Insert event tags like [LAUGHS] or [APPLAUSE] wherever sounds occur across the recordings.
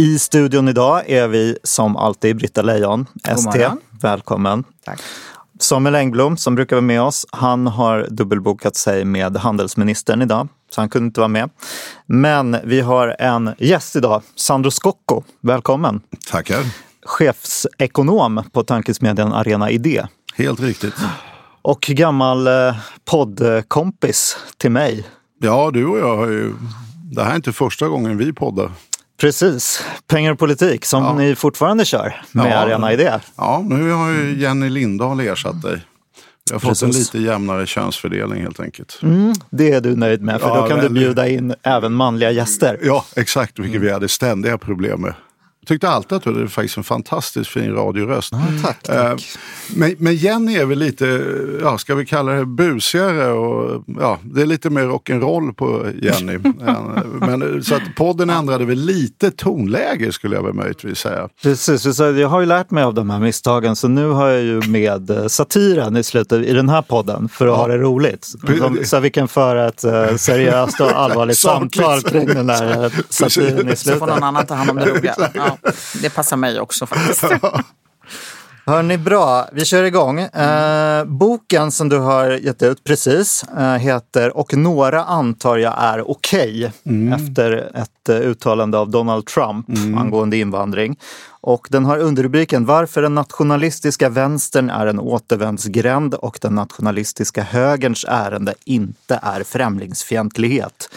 I studion idag är vi som alltid Britta Lejon, ST. Välkommen. Tack. Samuel Engblom som brukar vara med oss, han har dubbelbokat sig med handelsministern idag, så han kunde inte vara med. Men vi har en gäst idag, Sandro Scocco. Välkommen! Tackar. Chefsekonom på tankesmedjan Arena Idé. Helt riktigt. Och gammal eh, poddkompis till mig. Ja, du och jag har ju... Det här är inte första gången vi poddar. Precis. Pengar och politik som Ja. ni fortfarande kör med Ja. Arena Idé. Ja, nu har ju Jenny Lindahl ersatt dig. Vi har fått en Precis. lite jämnare könsfördelning helt enkelt. Mm, det är du nöjd med, för Ja, då kan väldigt. du bjuda in även manliga gäster. Ja, exakt, vilket Mm. vi hade ständiga problem med. Jag tyckte alltid att du hade faktiskt en fantastiskt fin radioröst. Tack, Eh, Men, men Jenny är väl lite, ja, ska vi kalla det busigare och ja, det är lite mer rock'n'roll på Jenny. [LAUGHS] Eh, men, så att podden ändrade väl lite tonläge skulle jag väl möjligtvis säga. Precis, så jag har ju lärt mig av de här misstagen så nu har jag ju med eh, satiren i slutet i den här podden för att ha det roligt. Så, så att vi kan föra ett eh, seriöst och allvarligt [LAUGHS] samtal kring den där eh, [LAUGHS] satiren i Så får någon slutet. annan ta hand om det roliga. Ja, det passar mig också faktiskt. [LAUGHS] Hörni, bra. Vi kör igång. Eh, boken som du har gett ut precis eh, heter Och några antar jag är okej efter ett eh, uttalande av Donald Trump angående invandring. Och den har underrubriken Varför den nationalistiska vänstern är en återvändsgränd och den nationalistiska högerns ärende inte är främlingsfientlighet.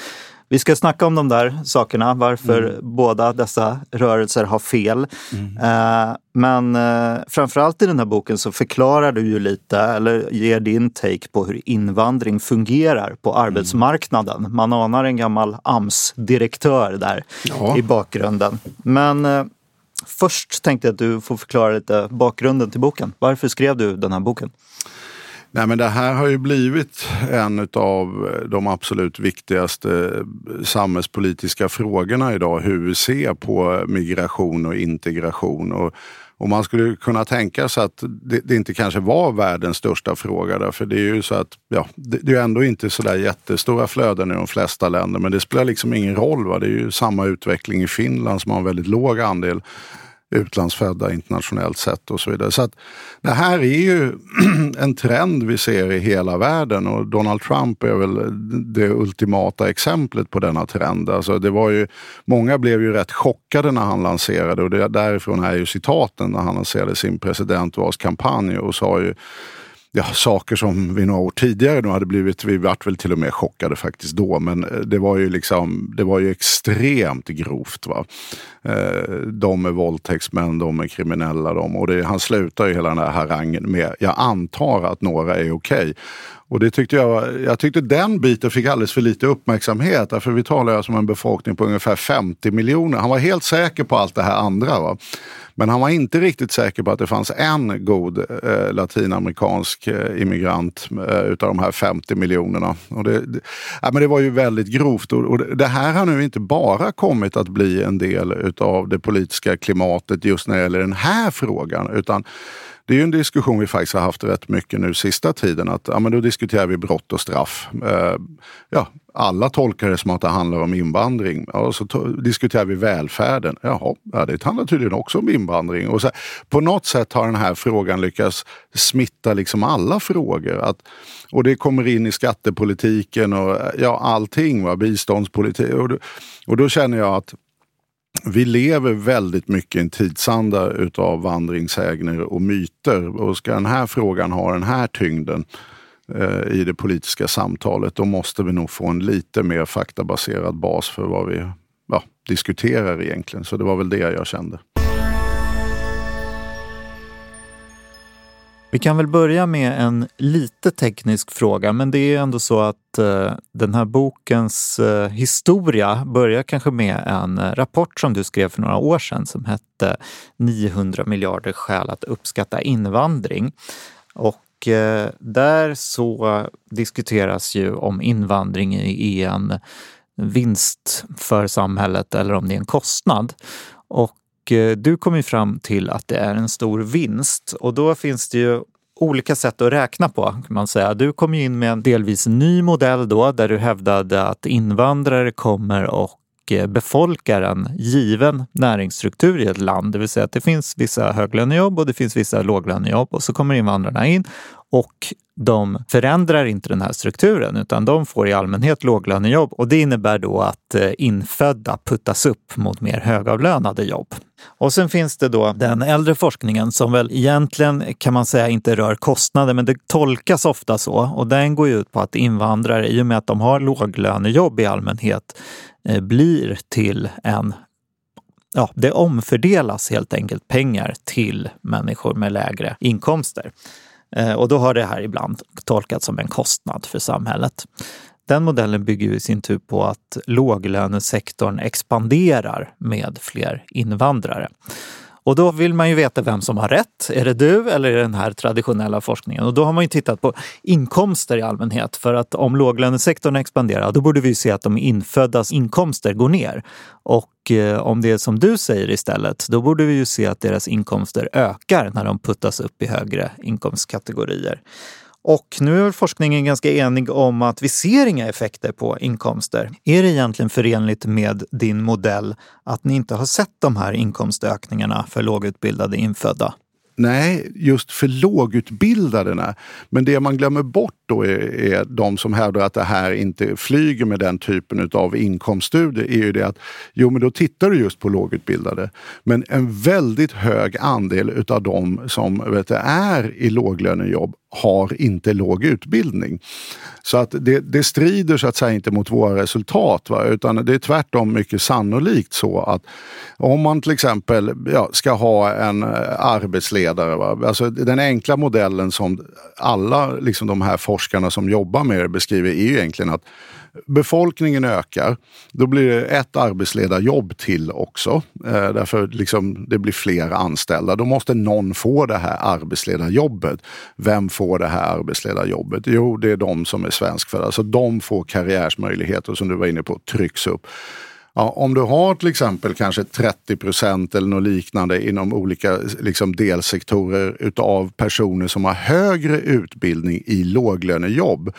Vi ska snacka om de där sakerna, varför båda dessa rörelser har fel. Eh, men eh, framförallt i den här boken så förklarar du ju lite, eller ger din take på hur invandring fungerar på arbetsmarknaden. Man anar en gammal AMS-direktör där Ja. i bakgrunden. Men eh, först tänkte jag att du får förklara lite bakgrunden till boken. Varför skrev du den här boken? Nej, men det här har ju blivit en av de absolut viktigaste samhällspolitiska frågorna idag. Hur vi ser på migration och integration. Och, och man skulle kunna tänka sig att det, det inte kanske var världens största fråga. Där, för det är ju så att ja, det, det är ändå inte sådär jättestora flöden i de flesta länder. Men det spelar liksom ingen roll. Va? Det är ju samma utveckling i Finland som har en väldigt låg andel utlandsfödda internationellt sett och så vidare. Så att det här är ju [CLEARS THROAT] en trend vi ser i hela världen och Donald Trump är väl det ultimata exemplet på denna trend. Alltså det var ju, många blev ju rätt chockade när han lanserade och det, därifrån är ju citaten när han lanserade sin presidentvalskampanj och sa ju ja, saker som vi några år tidigare nu hade blivit, vi vart väl till och med chockade faktiskt då, men eh, det var ju liksom, det var ju extremt grovt. Va? Eh, de är våldtäktsmän, de är kriminella de. Och det, han slutar ju hela den här harangen med, jag antar att några är okej. Och det tyckte jag, jag tyckte den biten fick alldeles för lite uppmärksamhet. Därför vi talar alltså om en befolkning på ungefär 50 miljoner. Han var helt säker på allt det här andra. Va? Men han var inte riktigt säker på att det fanns en god eh, latinamerikansk eh, immigrant eh, utav de här 50 miljonerna. Och det, det, ja, men det var ju väldigt grovt. Och, och det- det här har nu inte bara kommit att bli en del utav det politiska klimatet just när det gäller den här frågan. Utan det är ju en diskussion vi faktiskt har haft rätt mycket nu sista tiden. Att, ja, men då diskuterar vi brott och straff. Eh, ja, alla tolkar det som att det handlar om invandring. Ja, så to- diskuterar vi välfärden. Jaha, ja, det handlar tydligen också om invandring. Och så, på något sätt har den här frågan lyckats smitta liksom alla frågor. Att, och det kommer in i skattepolitiken och ja, allting, va? biståndspolitik. Och, då- och då känner jag att vi lever väldigt mycket i en tidsanda utav vandringssägner och myter. Och ska den här frågan ha den här tyngden Eh, i det politiska samtalet, då måste vi nog få en lite mer faktabaserad bas för vad vi ja, diskuterar egentligen. Så det var väl det jag kände. Vi kan väl börja med en lite teknisk fråga, men det är ändå så att eh, den här bokens eh, historia börjar kanske med en eh, rapport som du skrev för några år sedan som hette 900 miljarder skäl att uppskatta invandring. Och eh, där så diskuteras ju om invandring är en vinst för samhället eller om det är en kostnad. Och eh, du kom ju fram till att det är en stor vinst och då finns det ju olika sätt att räkna på kan man säga. Du kom ju in med en delvis ny modell då där du hävdade att invandrare kommer och och befolkar en given näringsstruktur i ett land. Det vill säga att det finns vissa höglönejobb och det finns vissa låglönejobb och så kommer invandrarna in och de förändrar inte den här strukturen utan de får i allmänhet låglönejobb och det innebär då att eh, infödda puttas upp mot mer högavlönade jobb. Och sen finns det då den äldre forskningen som väl egentligen kan man säga inte rör kostnader men det tolkas ofta så och den går ju ut på att invandrare i och med att de har låglönejobb i allmänhet Eh, blir till en Ja, det omfördelas helt enkelt pengar till människor med lägre inkomster. Eh, och då har det här ibland tolkats som en kostnad för samhället. Den modellen bygger i sin tur på att låglönesektorn expanderar med fler invandrare. Och då vill man ju veta vem som har rätt. Är det du eller är det den här traditionella forskningen? Och då har man ju tittat på inkomster i allmänhet. För att om låglönesektorn expanderar, då borde vi se att de inföddas inkomster går ner. Och eh, om det är som du säger istället, då borde vi ju se att deras inkomster ökar när de puttas upp i högre inkomstkategorier. Och nu är forskningen ganska enig om att vi ser inga effekter på inkomster. Är det egentligen förenligt med din modell att ni inte har sett de här inkomstökningarna för lågutbildade infödda? Nej, just för lågutbildade. Men det man glömmer bort då är, är de som hävdar att det här inte flyger med den typen av inkomststudier är ju det att jo, men då tittar du just på lågutbildade. Men en väldigt hög andel utav de som vet är i låglönejobb har inte låg utbildning. Så att det, det strider så att säga inte mot våra resultat, va? utan det är tvärtom mycket sannolikt så att om man till exempel ja, ska ha en eh, arbetsledare, va? alltså den enkla modellen som alla liksom de här forskarna som jobbar med det beskriver är ju egentligen att befolkningen ökar, då blir det ett arbetsledarjobb till också. Eh, därför liksom det blir fler anställda. Då måste någon få det här arbetsledarjobbet. Vem får det här arbetsledarjobbet? Jo, det är de som är svenskfödda. Så de får karriärsmöjligheter som du var inne på, trycks upp. Ja, om du har till exempel kanske 30 procent eller något liknande inom olika liksom, delsektorer utav personer som har högre utbildning i låglönejobb.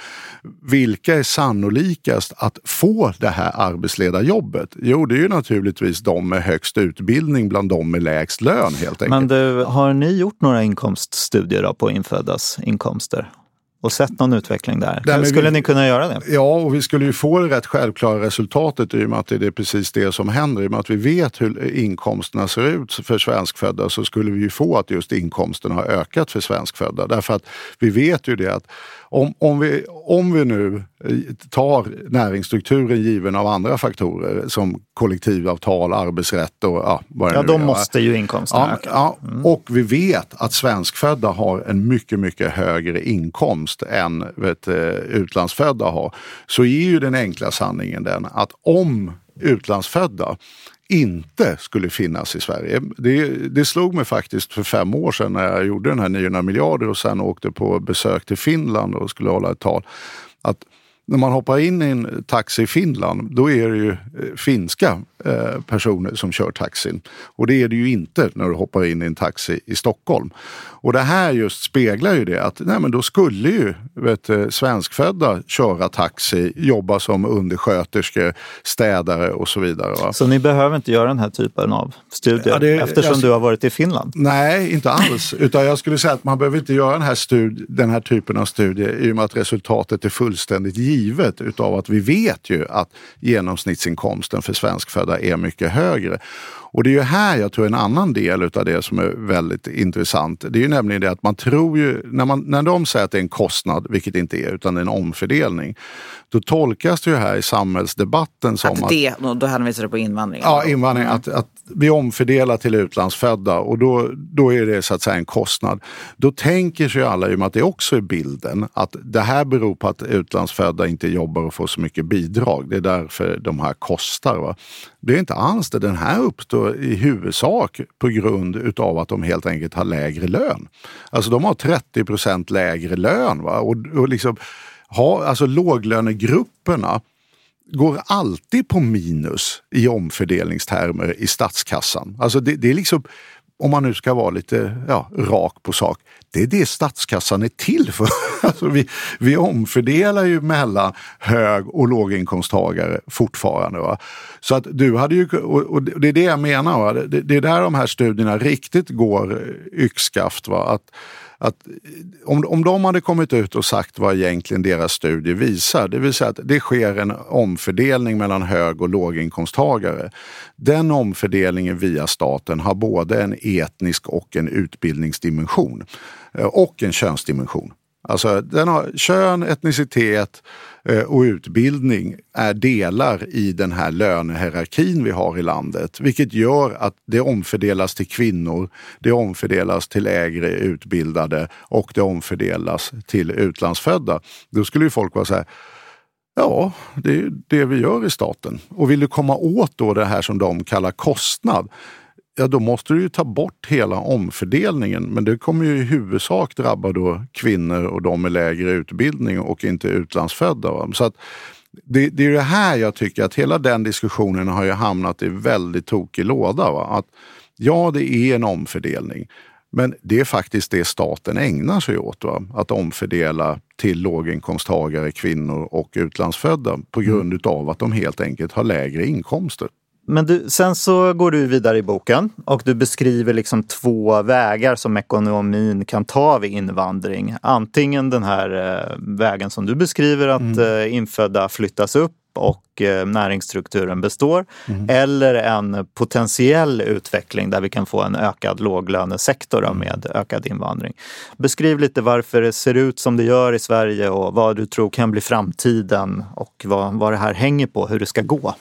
Vilka är sannolikast att få det här arbetsledarjobbet? Jo, det är ju naturligtvis de med högst utbildning bland de med lägst lön helt enkelt. Men du, har ni gjort några inkomststudier på inföddas inkomster? Och sett någon utveckling där? där skulle vi, ni kunna göra det? Ja, och vi skulle ju få det rätt självklara resultatet i och med att det är precis det som händer. I och med att vi vet hur inkomsterna ser ut för svenskfödda så skulle vi ju få att just inkomsterna har ökat för svenskfödda. Därför att vi vet ju det att om, om, vi, om vi nu eh, tar näringsstrukturen given av andra faktorer som kollektivavtal, arbetsrätt och ja, vad det Ja, nu då är. måste ju inkomsterna ja, öka. Ja, mm. Och vi vet att svenskfödda har en mycket, mycket högre inkomst än vet, eh, utlandsfödda har. Så är ju den enkla sanningen den att om utlandsfödda inte skulle finnas i Sverige. Det, det slog mig faktiskt för fem år sedan när jag gjorde den här 900 miljarder och sen åkte på besök till Finland och skulle hålla ett tal. Att när man hoppar in i en taxi i Finland, då är det ju eh, finska eh, personer som kör taxin. Och det är det ju inte när du hoppar in i en taxi i Stockholm. Och det här just speglar ju det att nej men då skulle ju vet, svenskfödda köra taxi, jobba som undersköterskor, städare och så vidare. Va? Så ni behöver inte göra den här typen av studier ja, det, eftersom jag, du har varit i Finland? Nej, inte alls. [LAUGHS] Utan jag skulle säga att man behöver inte göra den här, studi- den här typen av studier i och med att resultatet är fullständigt givet givet utav att vi vet ju att genomsnittsinkomsten för svenskfödda är mycket högre. Och det är ju här jag tror en annan del utav det som är väldigt intressant. Det är ju nämligen det att man tror ju, när, man, när de säger att det är en kostnad, vilket det inte är, utan det är en omfördelning, då tolkas det ju här i samhällsdebatten som Att att det, då hänvisar du på invandring? Ja, invandring. Att, att vi omfördelar till utlandsfödda och då, då är det så att säga en kostnad. Då tänker sig alla, i och med att det också är bilden, att det här beror på att utlandsfödda inte jobbar och får så mycket bidrag. Det är därför de här kostar. Va? Det är inte alls det. Den här uppstår i huvudsak på grund utav att de helt enkelt har lägre lön. Alltså de har 30 procent lägre lön. Va? Och, och liksom, ha, alltså låglönegrupperna går alltid på minus i omfördelningstermer i statskassan. Alltså det, det är liksom, om man nu ska vara lite ja, rak på sak, det är det statskassan är till för. [LAUGHS] Alltså vi, vi omfördelar ju mellan hög och låginkomsttagare fortfarande. Va? Så att du hade ju, och det är det jag menar, va? Det, det är där de här studierna riktigt går eh, yxskaft. Va? Att, att eh, om, om de hade kommit ut och sagt vad egentligen deras studie visar, det vill säga att det sker en omfördelning mellan hög och låginkomsttagare. Den omfördelningen via staten har både en etnisk och en utbildningsdimension Eh, och en könsdimension. Alltså den har kön, etnicitet eh, och utbildning är delar i den här lönehierarkin vi har i landet. Vilket gör att det omfördelas till kvinnor, det omfördelas till lägre utbildade och det omfördelas till utlandsfödda. Då skulle ju folk vara så här Ja, det är det vi gör i staten. Och vill du komma åt då det här som de kallar kostnad, ja då måste du ju ta bort hela omfördelningen. Men det kommer ju i huvudsak drabba då kvinnor och de med lägre utbildning och inte utlandsfödda. Va? Så att det, det är det här jag tycker att hela den diskussionen har ju hamnat i väldigt tokig låda. Va? Att, ja, det är en omfördelning. Men det är faktiskt det staten ägnar sig åt. Va? Att omfördela till låginkomsttagare, kvinnor och utlandsfödda på grund mm. av att de helt enkelt har lägre inkomster. Men du, sen så går du vidare i boken och du beskriver liksom två vägar som ekonomin kan ta vid invandring. Antingen den här eh, vägen som du beskriver att mm. eh, infödda flyttas upp och eh, näringsstrukturen består. Mm. Eller en potentiell utveckling där vi kan få en ökad låglönesektor mm. med ökad invandring. Beskriv lite varför det ser ut som det gör i Sverige och vad du tror kan bli framtiden och vad, vad det här hänger på, hur det ska gå.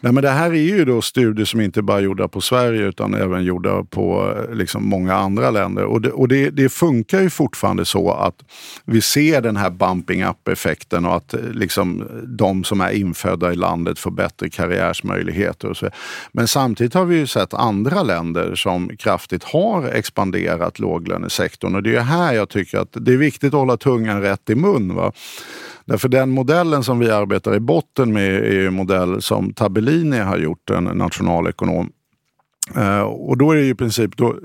Nej, men det här är ju då studier som inte bara är gjorda på Sverige utan även gjorda på eh, liksom, många andra länder. Och, det, och det, det, funkar ju fortfarande så att vi ser den här bumping up-effekten och att eh, liksom, de som är infödda i landet får bättre karriärsmöjligheter. Och så. Men samtidigt har vi ju sett andra länder som kraftigt har expanderat låglönesektorn och det är här jag tycker att det är viktigt att hålla tungan rätt i mun. Va? Därför den modellen som vi arbetar i botten med är en modell som Tabellini har gjort, en nationalekonom. Uh, och då är det i princip, då,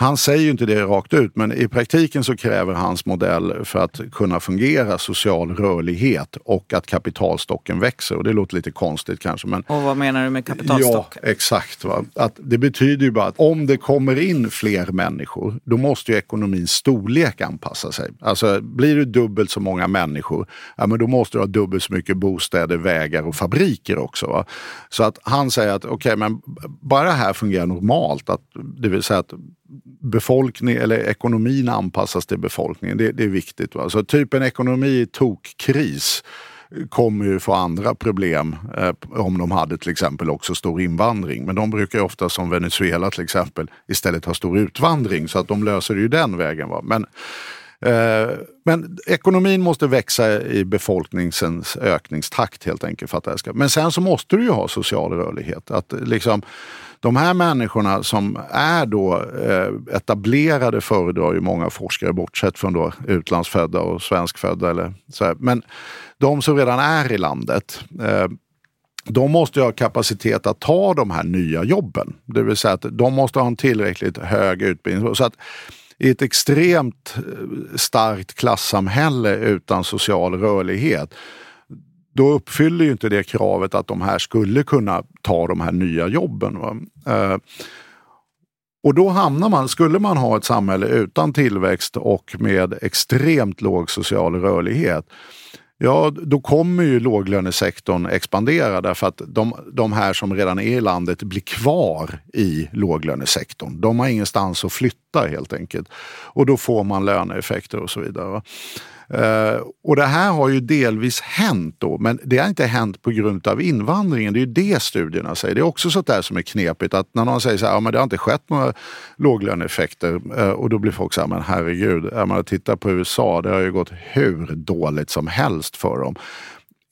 han säger ju inte det rakt ut, men i praktiken så kräver hans modell för att kunna fungera social rörlighet och att kapitalstocken växer. Och det låter lite konstigt kanske. Men, och vad menar du med kapitalstock? Ja, exakt. Va? Att det betyder ju bara att om det kommer in fler människor, då måste ju ekonomins storlek anpassa sig. Alltså blir det dubbelt så många människor, ja, men då måste du ha dubbelt så mycket bostäder, vägar och fabriker också. Va? Så att han säger att okej, okay, men bara det här fungerar normalt, att, det vill säga att befolkning eller ekonomin anpassas till befolkningen. Det, det är viktigt. Va? Så typ en ekonomi i tokkris kommer ju få andra problem eh, om de hade till exempel också stor invandring. Men de brukar ofta som Venezuela till exempel istället ha stor utvandring så att de löser ju den vägen. Va? Men, eh, men ekonomin måste växa i befolkningens ökningstakt helt enkelt. För att det ska. Men sen så måste du ju ha social rörlighet. Att liksom, de här människorna som är då eh, etablerade föredrar ju många forskare, bortsett från då utlandsfödda och svenskfödda. Eller så här. Men de som redan är i landet, eh, de måste ha kapacitet att ta de här nya jobben. Det vill säga att de måste ha en tillräckligt hög utbildning. Så att i ett extremt eh, starkt klassamhälle utan social rörlighet då uppfyller ju inte det kravet att de här skulle kunna ta de här nya jobben. Eh, och då hamnar man, skulle man ha ett samhälle utan tillväxt och med extremt låg social rörlighet, Ja, då kommer ju låglönesektorn expandera därför att de, de här som redan är i landet blir kvar i låglönesektorn. De har ingenstans att flytta helt enkelt. Och då får man löneeffekter och så vidare. Uh, och det här har ju delvis hänt då, men det har inte hänt på grund av invandringen. Det är ju det studierna säger. Det är också sånt där som är knepigt att när någon säger så här, ja men det har inte skett några låglöneeffekter uh, och då blir folk så här, men herregud, jag menar, titta på USA, det har ju gått hur dåligt som helst för dem.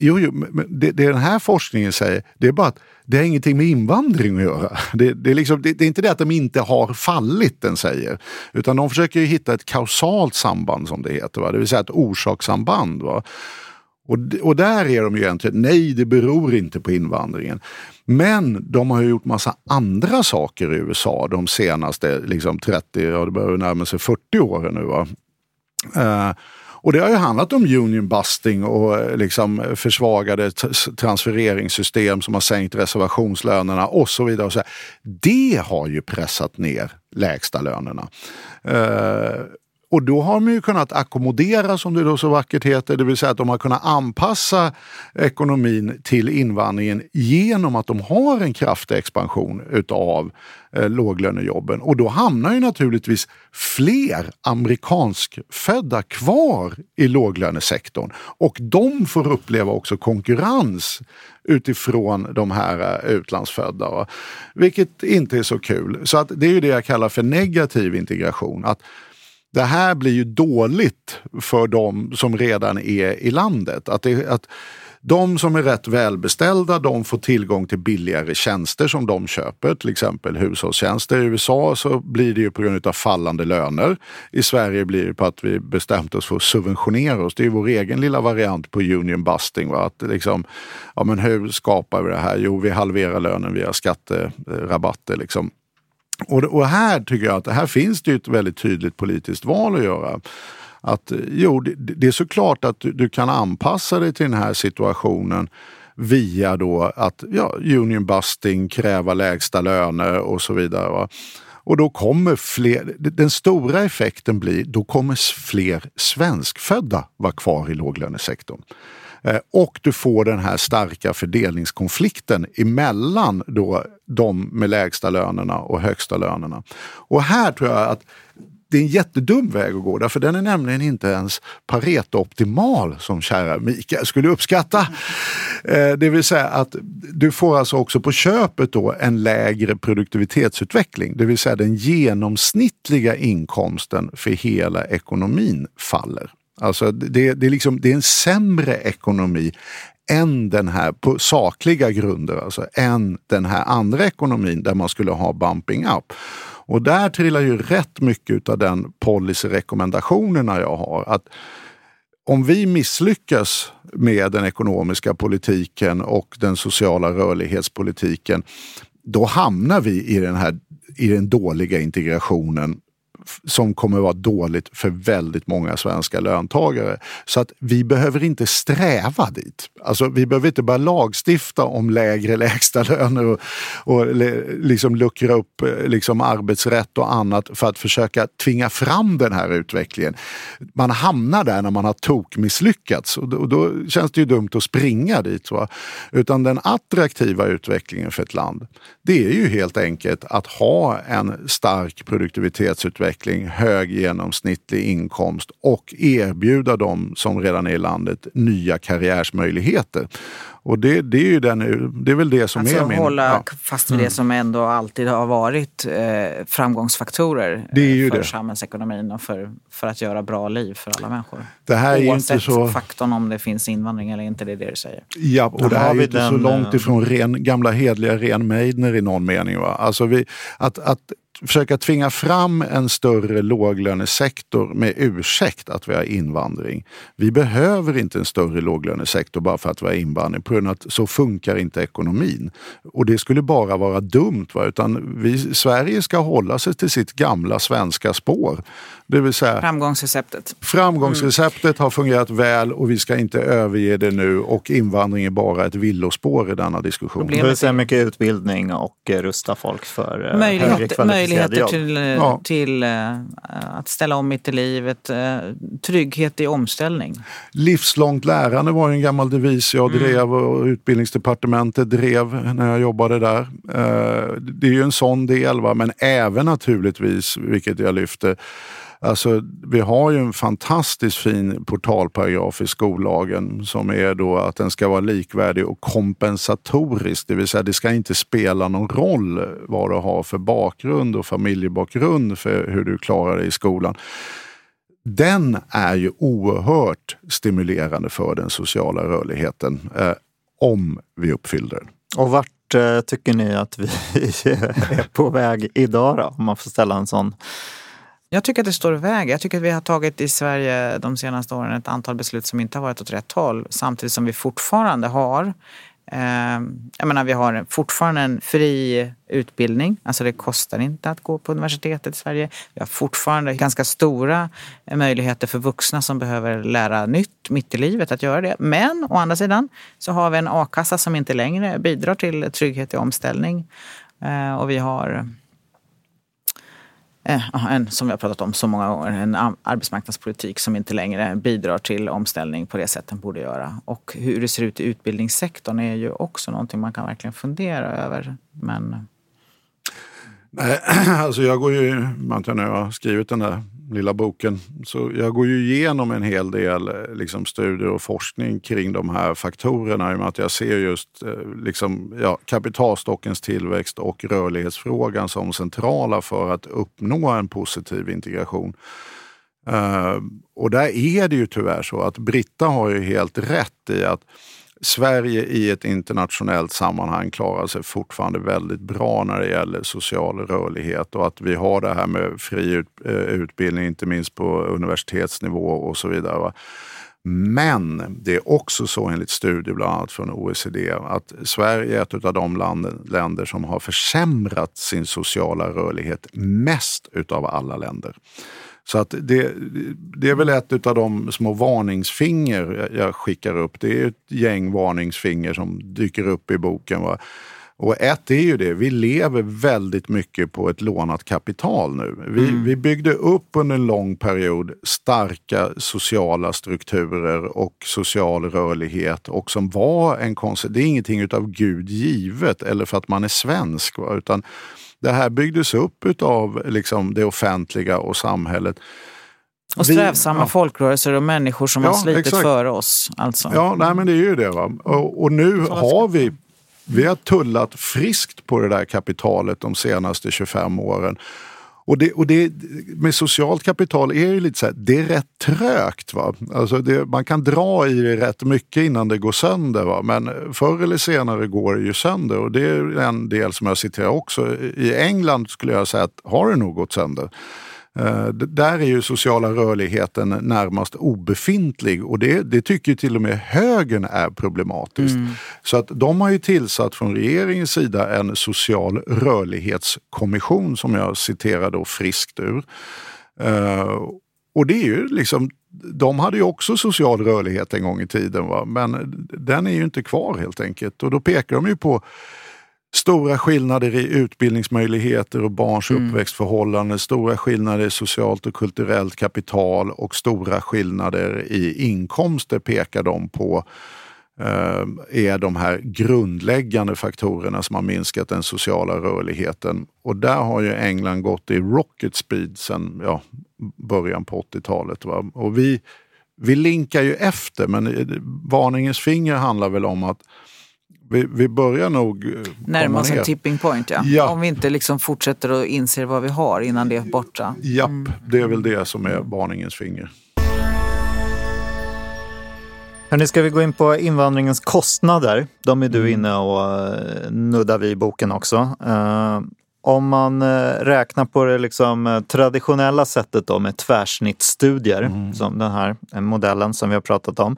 Jo, jo men det, det den här forskningen säger, det är bara att det har ingenting med invandring att göra. Det, det, är liksom, det, det, är inte det att de inte har fallit, den säger. Utan de försöker hitta ett kausalt samband som det heter, va? det vill säga ett orsakssamband. Va? Och, och där är de ju egentligen, nej det beror inte på invandringen. Men de har ju gjort massa andra saker i USA de senaste liksom 30, ja det börjar närma sig 40 åren nu. Va? Uh, och det har ju handlat om union busting och eh, liksom försvagade transfereringssystem som har sänkt reservationslönerna och så vidare. Och så det har ju pressat ner lägsta lönerna. Uh, och då har man ju kunnat ackommodera, som det då så vackert heter, det vill säga att de har kunnat anpassa ekonomin till invandringen genom att de har en kraftig expansion utav eh, låglönejobben. Och då hamnar ju naturligtvis fler amerikanskfödda kvar i låglönesektorn. Och de får uppleva också konkurrens utifrån de här eh, utlandsfödda. Vilket inte är så kul. Så att det är ju det jag kallar för negativ integration. Att det här blir ju dåligt för de som redan är i landet. Att, det, att de som är rätt välbeställda de får tillgång till billigare tjänster som de köper, till exempel hushållstjänster. I USA så blir det ju på grund av fallande löner. I Sverige blir det på att vi bestämt oss för att subventionera oss. Det är vår egen lilla variant på union busting. Va? Att liksom, ja, men hur skapar vi det här? Jo, vi halverar lönen via skatterabatter. Liksom. Och, och här tycker jag att här finns det ett väldigt tydligt politiskt val att göra. Att jo, det, det är såklart att du, du, kan anpassa dig till den här situationen via då att ja, union busting, kräva lägsta löner och så vidare. Va? Och då kommer fler, den stora effekten blir, då kommer fler svenskfödda vara kvar i låglönesektorn. Eh, och du får den här starka fördelningskonflikten emellan då de med lägsta lönerna och högsta lönerna. Och här tror jag att det är en jättedum väg att gå därför den är nämligen inte ens Pareto-optimal som kära Mikael skulle uppskatta. Eh, det vill säga att du får alltså också på köpet då en lägre produktivitetsutveckling. Det vill säga den genomsnittliga inkomsten för hela ekonomin faller. Alltså det, det, är liksom, det är en sämre ekonomi än den här, på sakliga grunder, alltså än den här andra ekonomin där man skulle ha bumping up. Och där trillar ju rätt mycket av den policyrekommendationerna jag har. Att om vi misslyckas med den ekonomiska politiken och den sociala rörlighetspolitiken, då hamnar vi i den här i den dåliga integrationen som kommer vara dåligt för väldigt många svenska löntagare. Så att vi behöver inte sträva dit. Alltså, vi behöver inte bara lagstifta om lägre [LAUGHS] lägstalöner och, och liksom luckra upp eh, liksom arbetsrätt och annat för att försöka tvinga fram den här utvecklingen. Man hamnar där när man har tokmisslyckats och då, och då känns det ju dumt att springa dit. Va? Utan den attraktiva utvecklingen för ett land, det är ju helt enkelt att ha en stark produktivitetsutveckling utveckling, hög genomsnittlig inkomst och erbjuda dem som redan är i landet nya karriärsmöjligheter. Och det, det, är ju den, det är väl det som alltså är min... hålla ja. fast vid mm. det som ändå alltid har varit eh, framgångsfaktorer det är ju för det. samhällsekonomin och för, för att göra bra liv för alla människor. Det här är Oavsett inte så... faktorn om det finns invandring eller inte, det är det du säger. Ja, och det här är ju inte den... så långt ifrån ren, gamla hedliga ren Meidner i någon mening. Va? Alltså vi, att, att försöka tvinga fram en större låglönesektor med ursäkt att vi har invandring. Vi behöver inte en större låglönesektor bara för att vi har invandring på grund av att så funkar inte ekonomin. Och det skulle bara vara dumt. Va? Utan vi, Sverige ska hålla sig till sitt gamla svenska spår. Det vill säga, framgångsreceptet. Framgångsreceptet mm. har fungerat väl och vi ska inte överge det nu och invandring är bara ett villospår i denna diskussion. Det vill säga mycket utbildning och rusta folk för Möjlighet, Möjligheter till, eh, Ja. till eh, att ställa om mitt i livet, eh, trygghet i omställning. Livslångt lärande var ju en gammal devis jag drev och utbildningsdepartementet drev när jag jobbade där. Det är ju en sån del, va? men även naturligtvis, vilket jag lyfter, Alltså, vi har ju en fantastiskt fin portalparagraf i skollagen som är då att den ska vara likvärdig och kompensatorisk. Det vill säga det ska inte spela någon roll vad du har för bakgrund och familjebakgrund för hur du klarar dig i skolan den är ju oerhört stimulerande för den sociala rörligheten eh, om vi uppfyller den. Och vart eh, tycker ni att vi [LAUGHS] är på väg idag då? Om man får ställa en sån. Jag tycker att det står och väg. Jag tycker att vi har tagit i Sverige de senaste åren ett antal beslut som inte har varit åt rätt håll. Samtidigt som vi fortfarande har eh, jag menar, vi har fortfarande en fri utbildning. Alltså det kostar inte att gå på universitetet i Sverige. Vi har fortfarande ganska stora möjligheter för vuxna som behöver lära nytt mitt i livet att göra det. Men å andra sidan så har vi en a-kassa som inte längre bidrar till trygghet i omställning. Eh, och vi har eh, en, som vi har pratat om så många gånger, en arbetsmarknadspolitik som inte längre bidrar till omställning på det sätt den borde göra. Och hur det ser ut i utbildningssektorn är ju också någonting man kan verkligen fundera över. Men [CLEARS THROAT] alltså jag går ju, man när jag har skrivit den där lilla boken, så jag går ju igenom en hel del eh, liksom, studier och forskning kring de här faktorerna i och med att jag ser just eh, liksom, ja, kapitalstockens tillväxt och rörlighetsfrågan som centrala för att uppnå en positiv integration. Uh, och där är det ju tyvärr så att Britta har ju helt rätt i att Sverige i ett internationellt sammanhang klarar sig fortfarande väldigt bra när det gäller social rörlighet och att vi har det här med fri eh, utbildning, inte minst på universitetsnivå och så vidare. Va? Men det är också så enligt studier bland annat från OECD att Sverige är ett av de land, länder som har försämrat sin sociala rörlighet mest utav alla länder. Så att det, det är väl ett av de små varningsfinger jag skickar upp. Det är ett gäng varningsfinger som dyker upp i boken. Va? Och ett är ju det, vi lever väldigt mycket på ett lånat kapital nu. Vi, vi byggde upp under en lång period starka sociala strukturer och social rörlighet och som var en konst. Det är ingenting utav Gud givet eller för att man är svensk. Va? Utan det här byggdes upp utav liksom det offentliga och samhället. och Vi- strävsamma ja. folkrörelser och människor som Ja, har slitit exakt. före oss. Alltså. Ja, nej, men det är ju det. Va? Och, och nu har vi, vi har tullat friskt på det där kapitalet de senaste 25 åren. Och det, och det med socialt kapital är ju lite så här, det är rätt trögt. Va? Alltså det, man kan dra i det rätt mycket innan det går sönder. Va? Men förr eller senare går det ju sönder. Och det är en del som jag citerar också. I England skulle jag säga att har det nog gått sönder. Eh, Där är ju sociala rörligheten närmast obefintlig och det, det tycker till och med högern är problematiskt. Så att de har ju tillsatt från regeringens sida en social rörlighetskommission som jag citerar då friskt ur. Eh, och det är ju liksom, de hade ju också social rörlighet en gång i tiden va? men den är ju inte kvar helt enkelt. Och då pekar de ju på Stora skillnader i utbildningsmöjligheter och barns uppväxtförhållanden, stora skillnader i socialt och kulturellt kapital och stora skillnader i inkomster pekar de på eh, är de här grundläggande faktorerna som har minskat den sociala rörligheten. Och där har ju England gått i rocket speed sedan ja, början på 80-talet. Va? Och vi, vi linkar ju efter men eh, varningens finger handlar väl om att vi, vi börjar nog eh, Närma oss en tipping point, ja. Ja. Om vi inte liksom fortsätter och inser vad vi har innan det är borta. Japp, det är väl det som är varningens finger. Hörrni, ska vi gå in på invandringens kostnader? De är du inne och eh, nuddar vid i boken också. Eh, om man räknar på det liksom traditionella sättet då med tvärsnittsstudier, som den här modellen som vi har pratat om.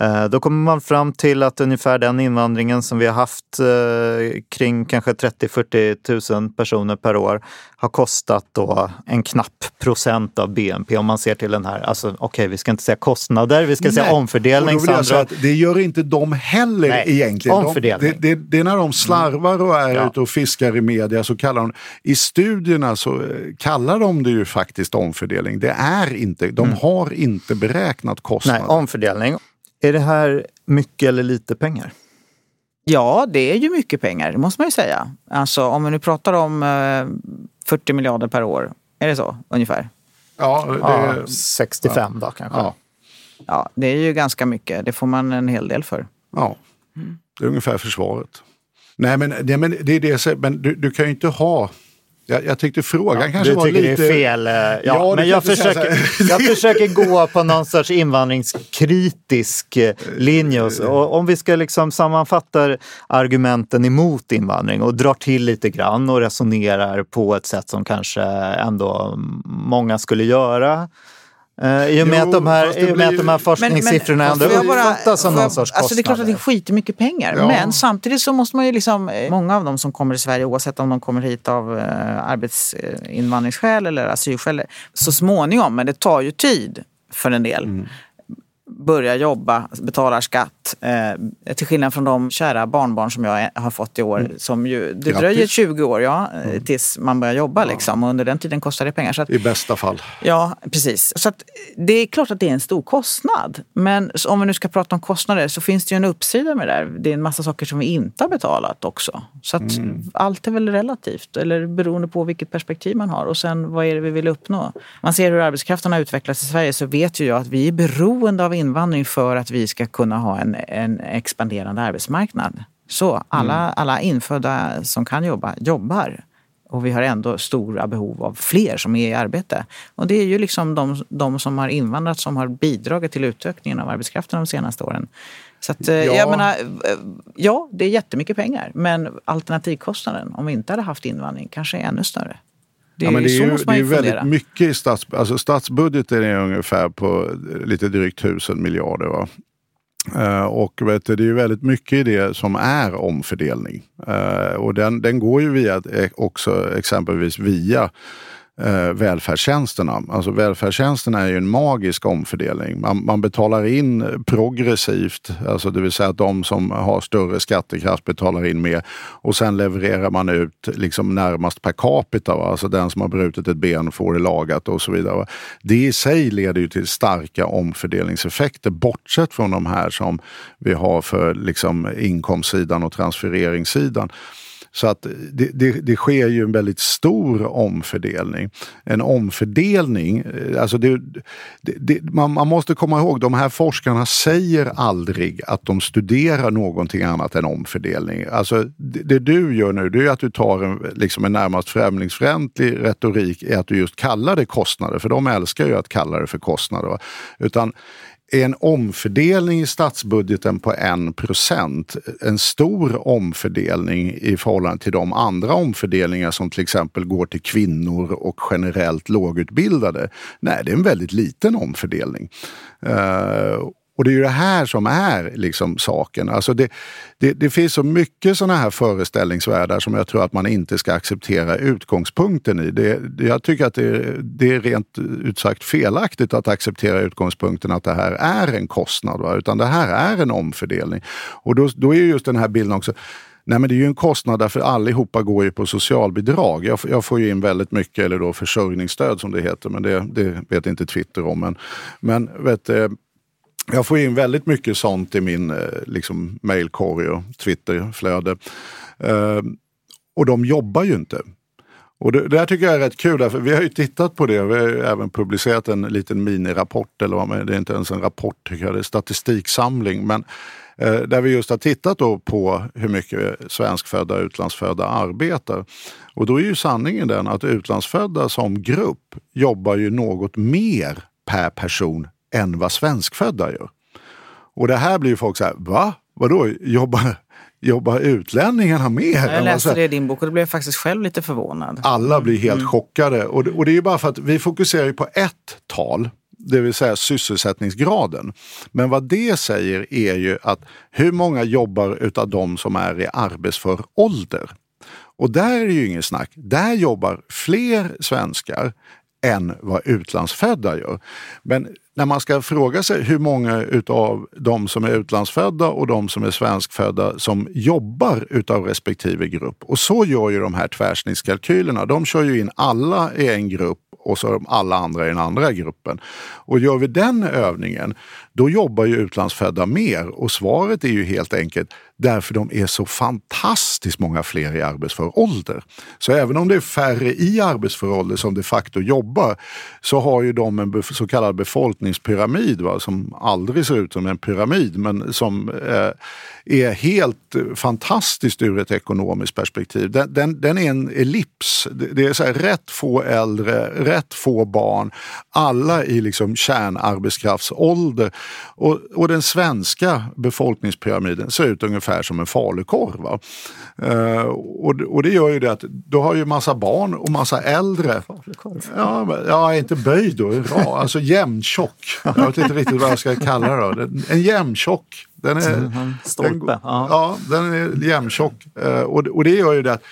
Eh, Då kommer man fram till att ungefär den invandringen som vi har haft eh, kring kanske 30-40 000 personer per år har kostat då en knapp procent av BNP om man ser till den här, alltså okej vi ska inte säga kostnader, vi ska säga Nej. omfördelning. Säga Sandra. att det gör inte de heller Nej, egentligen. De, omfördelning. det, det, det är när de slarvar och är Ja. ute och fiskar i media så kallar de I studierna så eh, kallar de det ju faktiskt omfördelning. Det är inte, de har inte beräknat kostnaden. Nej, omfördelning. Är det här mycket eller lite pengar? Ja, det är ju mycket pengar, det måste man ju säga. Alltså om vi nu pratar om eh, 40 miljarder per år, är det så ungefär? Ja, det, Ja, 65 då kanske. ja, Ja, det är ju ganska mycket. Det får man en hel del för. ja. det är ungefär försvaret. Nej men, det, men, det är det, men du, du kan ju inte ha jag, jag tyckte frågan kanske du var tycker lite... det är fel. eh, Ja, Ja, du men jag försöker, jag försöker gå på någon sorts invandringskritisk eh, linje. Så. och om vi ska liksom sammanfatta argumenten emot invandring och drar till lite grann och resonerar på ett sätt som kanske ändå många skulle göra. Eh, I och med Jo, att de här, i och med att blir- de här forskningssiffrorna Men- men- ändå uppfattas som någon jag- sorts Alltså det är klart att det är kostnader. skitmycket pengar. Ja. Men samtidigt så måste man ju liksom, eh, många av dem som kommer till Sverige oavsett om de kommer hit av eh, arbetsinvandringsskäl eller asylskäl, så småningom, men det tar ju tid för en del. Mm. Börjar jobba, betalar skatt. Eh, till skillnad från de kära barnbarn som jag har fått i år. Mm. Som ju, det Grattis. dröjer 20 år ja, eh, tills man börjar jobba. Liksom, och under den tiden kostar det pengar. Så att, I bästa fall. Ja, precis. Så att det är klart att det är en stor kostnad. Men om vi nu ska prata om kostnader så finns det ju en uppsida med det där. Det är en massa saker som vi inte har betalat också. Så att allt är väl relativt, eller beroende på vilket perspektiv man har. Och sen vad är det vi vill uppnå? Man ser hur arbetskraften har utvecklats i Sverige så vet ju jag att vi är beroende av invandring för att vi ska kunna ha en, en expanderande arbetsmarknad. Så alla, alla infödda som kan jobba, jobbar. Och vi har ändå stora behov av fler som är i arbete. Och det är ju liksom de, de som har invandrat som har bidragit till utökningen av arbetskraften de senaste åren. Så att, eh, Ja. jag menar, eh, ja, det är jättemycket pengar. Men alternativkostnaden, om vi inte hade haft invandring, kanske är ännu större. Det, Ja, men det är ju, det är väldigt mycket i stats, alltså statsbudgeten är ungefär på lite drygt tusen miljarder. Va? Eh, och vet du, det är ju väldigt mycket i det som är omfördelning. Eh, och den, den går ju via, eh, också exempelvis via eh, välfärdstjänsterna. Alltså välfärdstjänsterna är ju en magisk omfördelning. Man, man betalar in progressivt, alltså det vill säga att de som har större skattekraft betalar in mer och sen levererar man ut liksom närmast per capita. Va? Alltså den som har brutit ett ben får det lagat och så vidare. Va? Det i sig leder ju till starka omfördelningseffekter bortsett från de här som vi har för liksom inkomstsidan och transfereringssidan. Så att det, det, det sker ju en väldigt stor omfördelning. En omfördelning, eh, alltså det, det, det, man, man måste komma ihåg, de här forskarna säger aldrig att de studerar någonting annat än omfördelning. Alltså det, det du gör nu, det är att du tar en, liksom en närmast främlingsfientlig retorik i att du just kallar det kostnader, för de älskar ju att kalla det för kostnader. va. Utan en omfördelning i statsbudgeten på 1 procent, en stor omfördelning i förhållande till de andra omfördelningar som till exempel går till kvinnor och generellt lågutbildade. Nej, det är en väldigt liten omfördelning. Eh, och det är ju det här som är liksom saken. Alltså det, det, det finns så mycket sådana här föreställningsvärldar som jag tror att man inte ska acceptera utgångspunkten i. Det, jag tycker att det, det är rent ut sagt felaktigt att acceptera utgångspunkten att det här är en kostnad. Va? Utan det här är en omfördelning. Och då, då är just den här bilden också Nej men det är ju en kostnad därför allihopa går ju på socialbidrag. Jag, jag får ju in väldigt mycket, eller då försörjningsstöd som det heter, men det, det vet inte Twitter om. Men, men vet, eh, jag får in väldigt mycket sånt i min eh, liksom, mailkorg och Twitterflöde. Eh, och de jobbar ju inte. Och det, det här tycker jag är rätt kul, för vi har ju tittat på det. Vi har ju även publicerat en liten minirapport, eller vad man, det är inte ens en rapport, tycker jag, det är statistiksamling. Men eh, där vi just har tittat då på hur mycket svenskfödda och utlandsfödda arbetar. Och då är ju sanningen den att utlandsfödda som grupp jobbar ju något mer per person än vad svenskfödda gör. Och det här blir ju folk så här, va? Vadå, jobbar, jobbar utlänningarna mer? Jag vad läste det i din bok och då blev jag faktiskt själv lite förvånad. alla blir helt chockade. Och det, och det är ju bara för att vi fokuserar ju på ett tal. det vill säga sysselsättningsgraden. Men vad det säger är ju att hur många jobbar utav de som är i arbetsför ålder? Och där är det ju ingen snack. Där jobbar fler svenskar än vad utlandsfödda gör. Men när man ska fråga sig hur många utav de som är utlandsfödda och de som är svenskfödda som jobbar utav respektive grupp. Och så gör ju de här tvärsnittskalkylerna. De kör ju in alla i en grupp och så alla andra i den andra gruppen. Och gör vi den övningen, då jobbar ju utlandsfödda mer och svaret är ju helt enkelt därför de är så fantastiskt många fler i arbetsför ålder. Så även om det är färre i arbetsför ålder som de facto jobbar så har ju de en så kallad befolkningspyramid va, som aldrig ser ut som en pyramid men som eh, är helt fantastiskt ur ett ekonomiskt perspektiv. Den, den, den är en ellips. Det är så här, rätt få äldre, rätt få barn, alla i liksom kärnarbetskraftsålder. Och, och den svenska befolkningspyramiden ser ut ungefär som en falukorv. Uh, och, och det gör ju det att du har ju massa barn och massa äldre. Ja, ja, inte böjd då, ja, alltså jämntjock. Jag vet inte riktigt vad jag ska kalla det. Då. En jämntjock den är, Stolpe. Den, ja. den är jämntjock. Uh, och, och det gör ju det att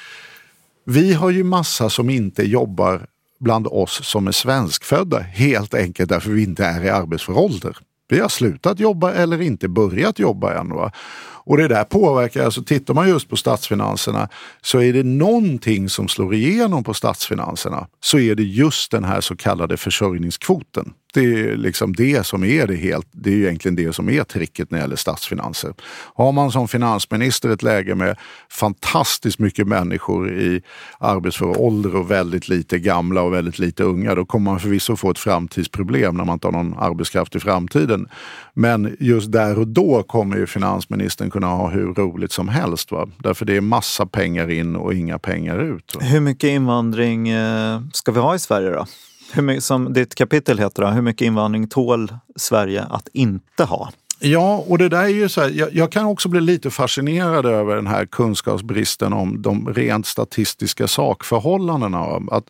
vi har ju massa som inte jobbar bland oss som är svenskfödda helt enkelt därför vi inte är i arbetsför ålder. Vi har slutat jobba eller inte börjat jobba än. Va? Och det där påverkar, alltså tittar man just på statsfinanserna så är det någonting som slår igenom på statsfinanserna så är det just den här så kallade försörjningskvoten. Det är liksom det som är det helt, det är egentligen det som är tricket när det gäller statsfinanser. Har man som finansminister ett läge med fantastiskt mycket människor i arbetsför ålder och väldigt lite gamla och väldigt lite unga, då kommer man förvisso få ett framtidsproblem när man inte har någon arbetskraft i framtiden. Men just där och då kommer ju finansministern kunna ha hur roligt som helst. Va? Därför det är massa pengar in och inga pengar ut. Va? Hur mycket invandring eh, ska vi ha i Sverige då? Hur mycket, som ditt kapitel heter, då, hur mycket invandring tål Sverige att inte ha? Ja, och det där är ju så här, jag, jag, kan också bli lite fascinerad över den här kunskapsbristen om de rent statistiska sakförhållandena. Att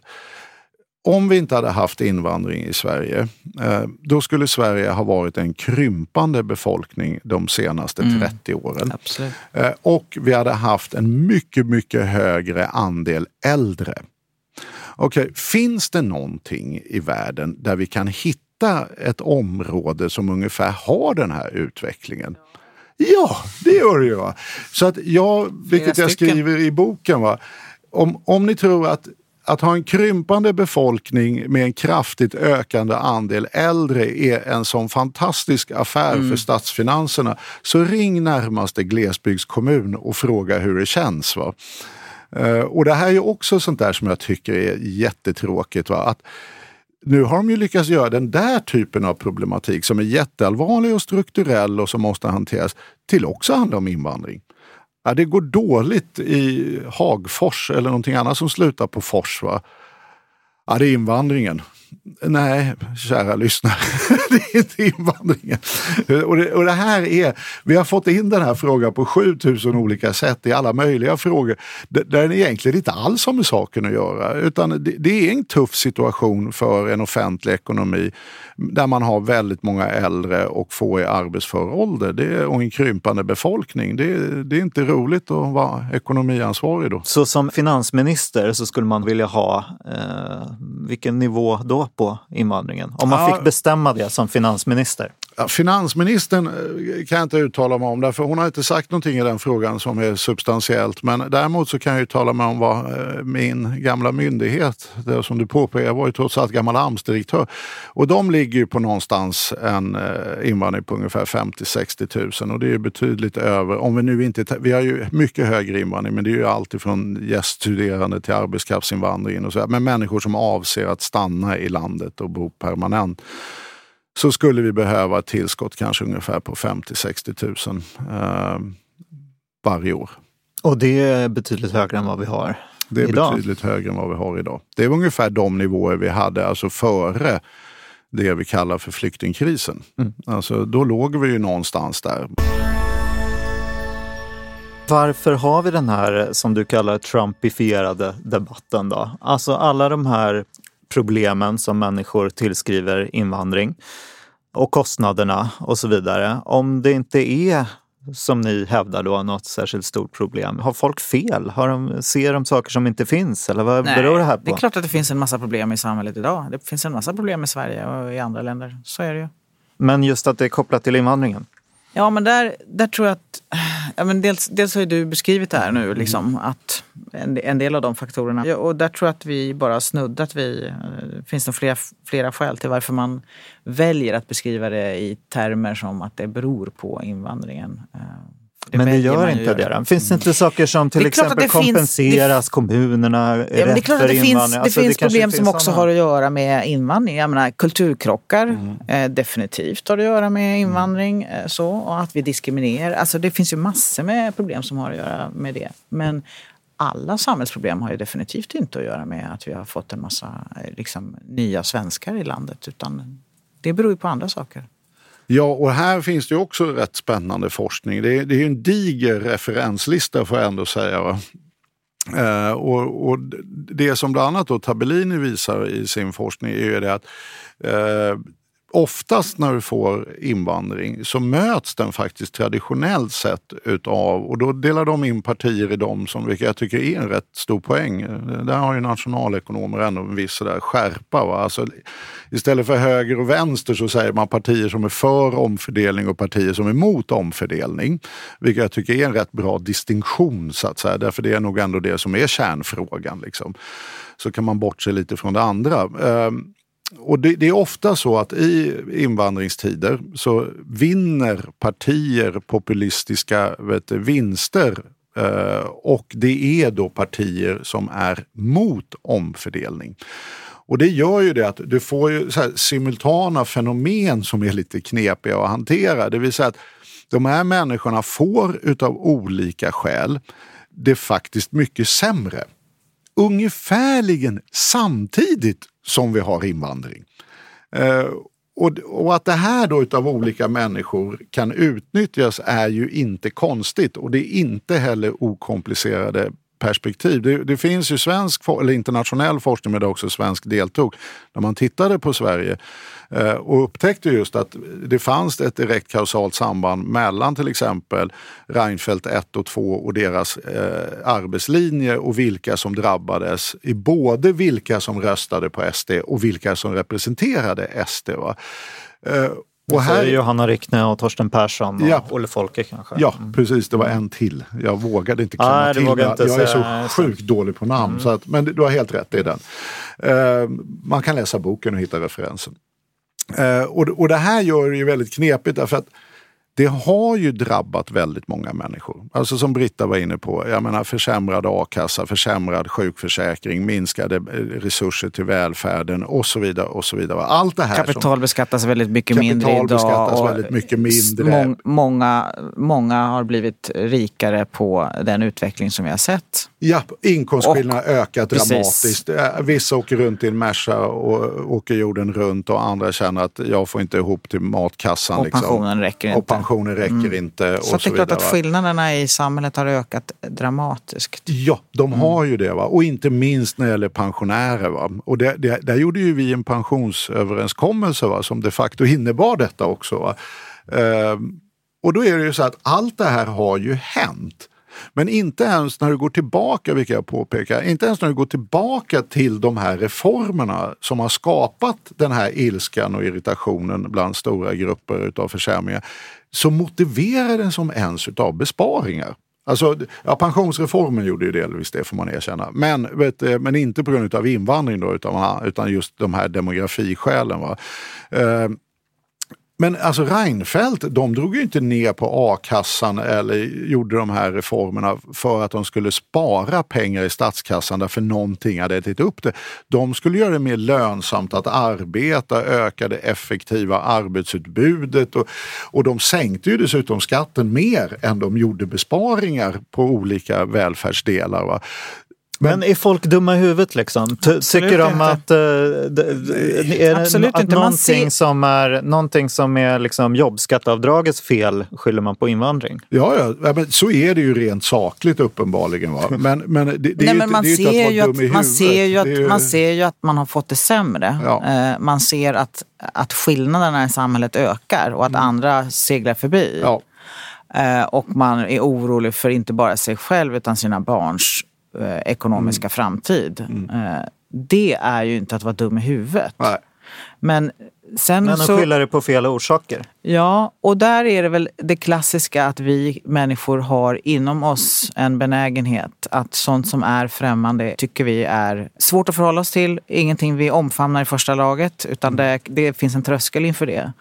om vi inte hade haft invandring i Sverige, eh, då skulle Sverige ha varit en krympande befolkning de senaste 30 mm. åren. Absolut. Eh, och vi hade haft en mycket, mycket högre andel äldre. Okej, okay, finns det någonting i världen där vi kan hitta ett område som ungefär har den här utvecklingen? Ja, det gör det ju. Va? Så att jag, vilket jag skriver i boken, va? Om, om ni tror att att ha en krympande befolkning med en kraftigt ökande andel äldre är en sån fantastisk affär mm. för statsfinanserna så ring närmaste glesbygdskommun och fråga hur det känns. Va? Eh, och det här är också sånt där som jag tycker är jättetråkigt. Va? Att nu har de ju lyckats göra den där typen av problematik som är jätteallvarlig och strukturell och som måste hanteras till också handla om invandring. Ja, det går dåligt i Hagfors eller någonting annat som slutar på fors. Va? Ja, det är invandringen. Nej, kära lyssnare, [LAUGHS] det är inte invandringen. Och det, och det, här är, vi har fått in den här frågan på 7000 olika sätt i alla möjliga frågor där den egentligen inte alls har med saken att göra. Utan det, det är en tuff situation för en offentlig ekonomi där man har väldigt många äldre och få i arbetsför ålder det och en krympande befolkning. Det, det är inte roligt att vara ekonomiansvarig då. Så som finansminister så skulle man vilja ha eh, vilken nivå då? Då på invandringen? Om man ja, fick bestämma det som finansminister? Ja, finansministern eh, kan jag inte uttala mig om därför hon har inte sagt någonting i den frågan som är substantiellt. Men däremot så kan jag uttala mig om vad eh, min gamla myndighet, det som du påpekar, jag var ju trots allt gammal AMS-direktör. Och de ligger ju på någonstans en eh, invandring på ungefär 50-60 000 och det är betydligt över, om vi nu inte, vi har ju mycket högre invandring men det är ju alltifrån gäststuderande till arbetskraftsinvandring och så, men människor som avser att stanna i landet och bo permanent så skulle vi behöva ett tillskott kanske ungefär på 50-60 000 eh, varje år. Och det är betydligt högre än vad vi har Det är idag. betydligt högre än vad vi har idag. Det är ungefär de nivåer vi hade alltså före det vi kallar för flyktingkrisen. Mm. Alltså, då låg vi ju någonstans där. Varför har vi den här, som du kallar trumpifierade debatten då? Alltså alla de här problemen som människor tillskriver invandring och kostnaderna och så vidare. Om det inte är som ni hävdar då, något särskilt stort problem. Har folk fel? Har de, ser de saker som inte finns? Eller vad Nej, beror det här på? Det är klart att det finns en massa problem i samhället idag. Det finns en massa problem i Sverige och i andra länder. Så är det ju. Men just att det är kopplat till invandringen? Ja, men där, där tror jag att... Ja, men dels, dels har ju du beskrivit det här nu, liksom, att en, en del av de faktorerna. Ja, och där tror jag att vi bara snuddat vid... Det finns nog flera, flera skäl till varför man väljer att beskriva det i termer som att det beror på invandringen. Det men det gör inte göra. det. Finns det inte saker som till Det exempel det finns- kompenseras kommunerna Ja, men det är klart att det finns, invandring? det Alltså, finns kanske problem som finns också såna- har att göra med invandring. Jag menar, kulturkrockar Mm. eh, definitivt har att göra med invandring. Eh, så, och att vi diskriminerar. Alltså, det finns ju massor med problem som har att göra med det. Men alla samhällsproblem har ju definitivt inte att göra med att vi har fått en massa eh, liksom, nya svenskar i landet. Utan det beror ju på andra saker. Ja, och här finns det också rätt spännande forskning. Det är, det är en diger referenslista får jag ändå säga. Va? Uh, och, och det som bland annat då Tabellini visar i sin forskning är ju det att uh, oftast när du får invandring så möts den faktiskt traditionellt sett utav, och då delar de in partier i dem som, vilket jag tycker är en rätt stor poäng. Där har ju nationalekonomer ändå en viss där skärpa. Va? Alltså, istället för höger och vänster så säger man partier som är för omfördelning och partier som är emot omfördelning. Vilket jag tycker är en rätt bra distinktion så att säga, därför det är nog ändå det som är kärnfrågan. Liksom. Så kan man bortse lite från det andra. Ehm, och det, det är ofta så att i invandringstider så vinner partier populistiska vet du, vinster eh, och det är då partier som är mot omfördelning. Och det gör ju det att du får ju så här simultana fenomen som är lite knepiga att hantera. Det vill säga att de här människorna får utav olika skäl det faktiskt mycket sämre ungefärligen samtidigt som vi har invandring. Eh, och, och att det här då utav olika människor kan utnyttjas är ju inte konstigt och det är inte heller okomplicerade perspektiv. Det, det finns ju svensk eller internationell forskning, men där också svensk deltog, när man tittade på Sverige eh, och upptäckte just att det fanns ett direkt kausalt samband mellan till exempel Reinfeldt 1 och 2 och deras eh, arbetslinje och vilka som drabbades i både vilka som röstade på SD och vilka som representerade SD. Va? Eh, och här är Johanna Rickne och Torsten Persson och Ja. Olle Folke kanske. Ja, precis. Det var en till. Jag vågade inte klämma Nej, till. Jag, inte jag är så sjukt dålig på namn. Så att, men du har helt rätt, är den. Eh, man kan läsa boken och hitta referensen. Eh, och, och det här gör det ju väldigt knepigt därför att det har ju drabbat väldigt många människor. Alltså som Britta var inne på, jag menar försämrad a-kassa, försämrad sjukförsäkring, minskade eh, resurser till välfärden och så vidare. och så vidare. Allt det här som- Kapital beskattas väldigt mycket Kapital mindre idag. beskattas och väldigt mycket mindre. Mång, många, många har blivit rikare på den utveckling som vi har sett. Ja, inkomstskillnaderna har ökat Precis. dramatiskt. Eh, Vissa åker runt i en Merca och åker jorden runt och andra känner att jag får inte ihop till matkassan. Och liksom. pensionen räcker inte. Mm. pensionen räcker inte. Och Så, att det är klart att skillnaderna i samhället har ökat dramatiskt. Ja, de Mm. har ju det. Va? Och inte minst när det gäller pensionärer. Va? Och det, det, där gjorde ju vi en pensionsöverenskommelse va? som de facto innebar detta också. Va? Ehm, och då är det ju så att allt det här har ju hänt. Men inte ens när du går tillbaka, vilket jag påpekar, inte ens när du går tillbaka till de här reformerna som har skapat den här ilskan och irritationen bland stora grupper utav försämringar, så motiverar den som ens utav besparingar. Alltså, ja, pensionsreformen gjorde ju delvis det får man erkänna. Men, vet, eh, men inte på grund av invandring då, utan, utan just de här demografiskälen. Va? Eh, men alltså Reinfeldt, de drog ju inte ner på a-kassan eller gjorde de här reformerna för att de skulle spara pengar i statskassan därför någonting hade ätit upp det. De skulle göra det mer lönsamt att arbeta, öka det effektiva arbetsutbudet och, och de sänkte ju dessutom skatten mer än de gjorde besparingar på olika välfärdsdelar. Va? Men är folk dumma i huvudet liksom? Ty- tycker de inte. att... Uh, är det Absolut att inte. Någonting, ser- som är, någonting som är liksom jobbskatteavdragets fel skyller man på invandring? Ja, ja, men så är det ju rent sakligt uppenbarligen. Va? [LAUGHS] Men, men det, det är Nej, men inte, man ju ser, att ju att, man, ser ju att, ju- man ser ju att man har fått det sämre. Ja. Eh, Man ser att, att skillnaderna i samhället ökar och att andra seglar förbi. Ja. Eh, Och man är orolig för inte bara sig själv utan sina barns eh, ekonomiska framtid. Eh, Det är ju inte att vara dum i huvudet. Nej. Men sen Men de så... skyller det på fel orsaker. Ja, och där är det väl det klassiska att vi människor har inom oss en benägenhet att sånt som är främmande tycker vi är svårt att förhålla oss till, ingenting vi omfamnar i första laget utan det, det finns en tröskel inför det.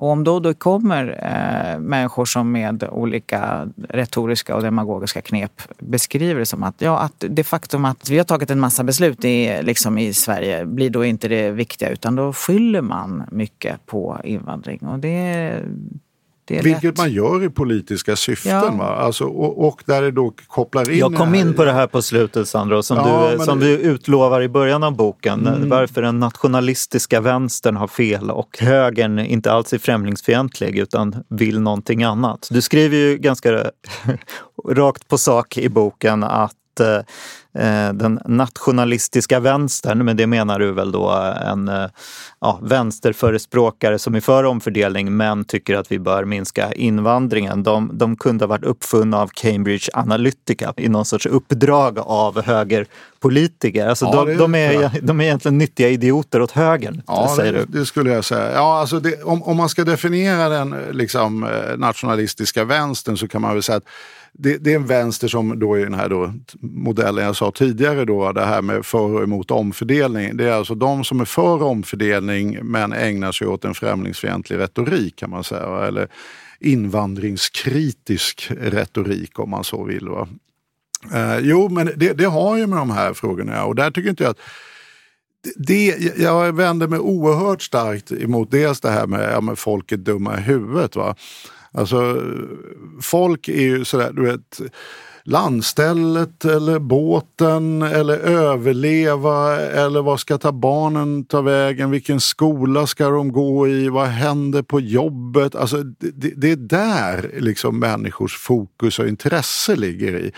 Och om då det kommer eh, människor som med olika retoriska och demagogiska knep beskriver det som att, ja, att det faktum att vi har tagit en massa beslut i, liksom i Sverige blir då inte det viktiga utan då skyller man mycket på invandring. Och det, det är Vilket lätt. man gör i politiska syften. Ja. Va? Alltså, och, och där det då kopplar in... Jag kom in på det här på slutet Sandro, som, Ja, du, som det- du utlovar i början av boken. Varför den nationalistiska vänstern har fel och högern inte alls är främlingsfientlig utan vill någonting annat. Du skriver ju ganska [LAUGHS] rakt på sak i boken att eh, den nationalistiska vänstern, men det menar du väl då en eh, ja, vänsterförespråkare som är för omfördelning men tycker att vi bör minska invandringen. De, de kunde ha varit uppfunna av Cambridge Analytica i någon sorts uppdrag av högerpolitiker. Alltså Ja, de, de, är, de är egentligen nyttiga idioter åt högern, Ja, säger det, du. det skulle jag säga. Ja, alltså det, om, om man ska definiera den eh, liksom, eh, nationalistiska vänstern så kan man väl säga att det, det är en vänster som då i den här då, modellen jag sa tidigare, då, det här med för och emot omfördelning. Det är alltså de som är för omfördelning men ägnar sig åt en främlingsfientlig retorik kan man säga. Eller invandringskritisk retorik om man så vill. Va? Eh, jo, men det, det har ju med de här frågorna att göra. och där tycker inte jag att det, jag vänder mig oerhört starkt emot dels det här med, ja, folk är dumma i huvudet. Va? Alltså, folk är ju sådär, du vet, landstället eller båten eller överleva eller vad ska ta barnen ta vägen, vilken skola ska de gå i, vad händer på jobbet? Alltså, det, det- är där liksom människors fokus och intresse ligger i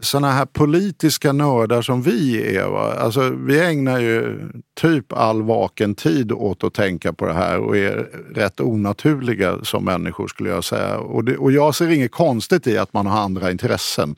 såna här politiska nördar som vi är, va? Alltså, vi ägnar ju typ all vaken tid åt att tänka på det här och är rätt onaturliga som människor skulle jag säga. Och, det, och jag ser inget konstigt i att man har andra intressen.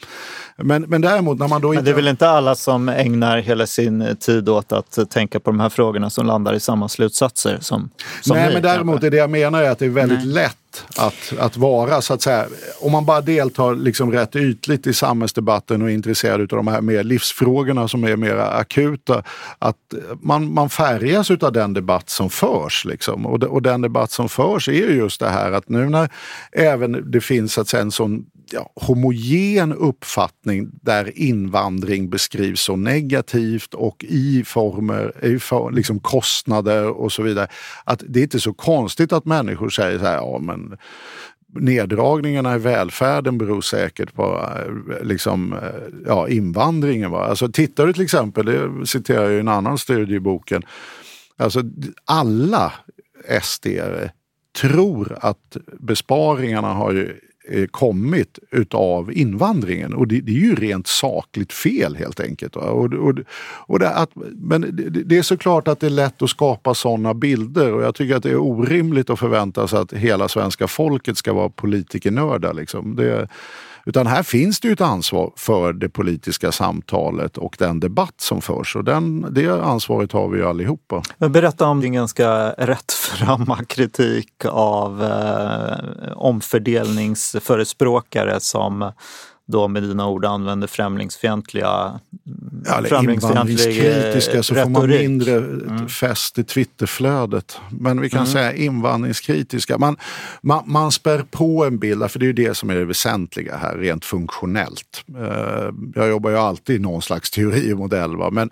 Men, men däremot när man då Men inte... det är väl inte alla som ägnar hela sin tid åt att tänka på de här frågorna som landar i samma slutsatser som, som Nej, ni, men däremot kanske. är det jag menar är att det är väldigt Nej. lätt att, att vara så att säga, om man bara deltar liksom rätt ytligt i samhällsdebatten och är intresserad av de här mer livsfrågorna som är mer akuta, att man, man färgas av den debatt som förs. Liksom. Och, de, och den debatt som förs är just det här att nu när även det finns att säga, en sån ja, homogen uppfattning där invandring beskrivs så negativt och i former, i for, liksom kostnader och så vidare. Att det är inte så konstigt att människor säger så här, ja men neddragningarna i välfärden beror säkert på eh, liksom, eh, ja, invandringen. Va? Alltså, tittar du till exempel, det citerar jag i en annan studie i boken, alltså alla sd tror att besparingarna har Eh, kommit utav invandringen och det, det är ju rent sakligt fel helt enkelt. Och, och, och det, att, men det, det är såklart att det är lätt att skapa sådana bilder och jag tycker att det är orimligt att förvänta sig att hela svenska folket ska vara politikernördar. Liksom. Det, utan här finns det ju ett ansvar för det politiska samtalet och den debatt som förs och den, det ansvaret har vi ju allihopa. Men berätta om din ganska rättframma [LAUGHS] kritik av eh, omfördelningsförespråkare som då med dina ord använder främlingsfientliga Ja, eller invandringskritiska så får man retorik. mindre mm. fäst i Twitterflödet. Men vi kan säga invandringskritiska. Man, man, man spär på en bild, för det är ju det som är det väsentliga här rent funktionellt. Eh, Jag jobbar ju alltid i någon slags teorimodell. Va? Men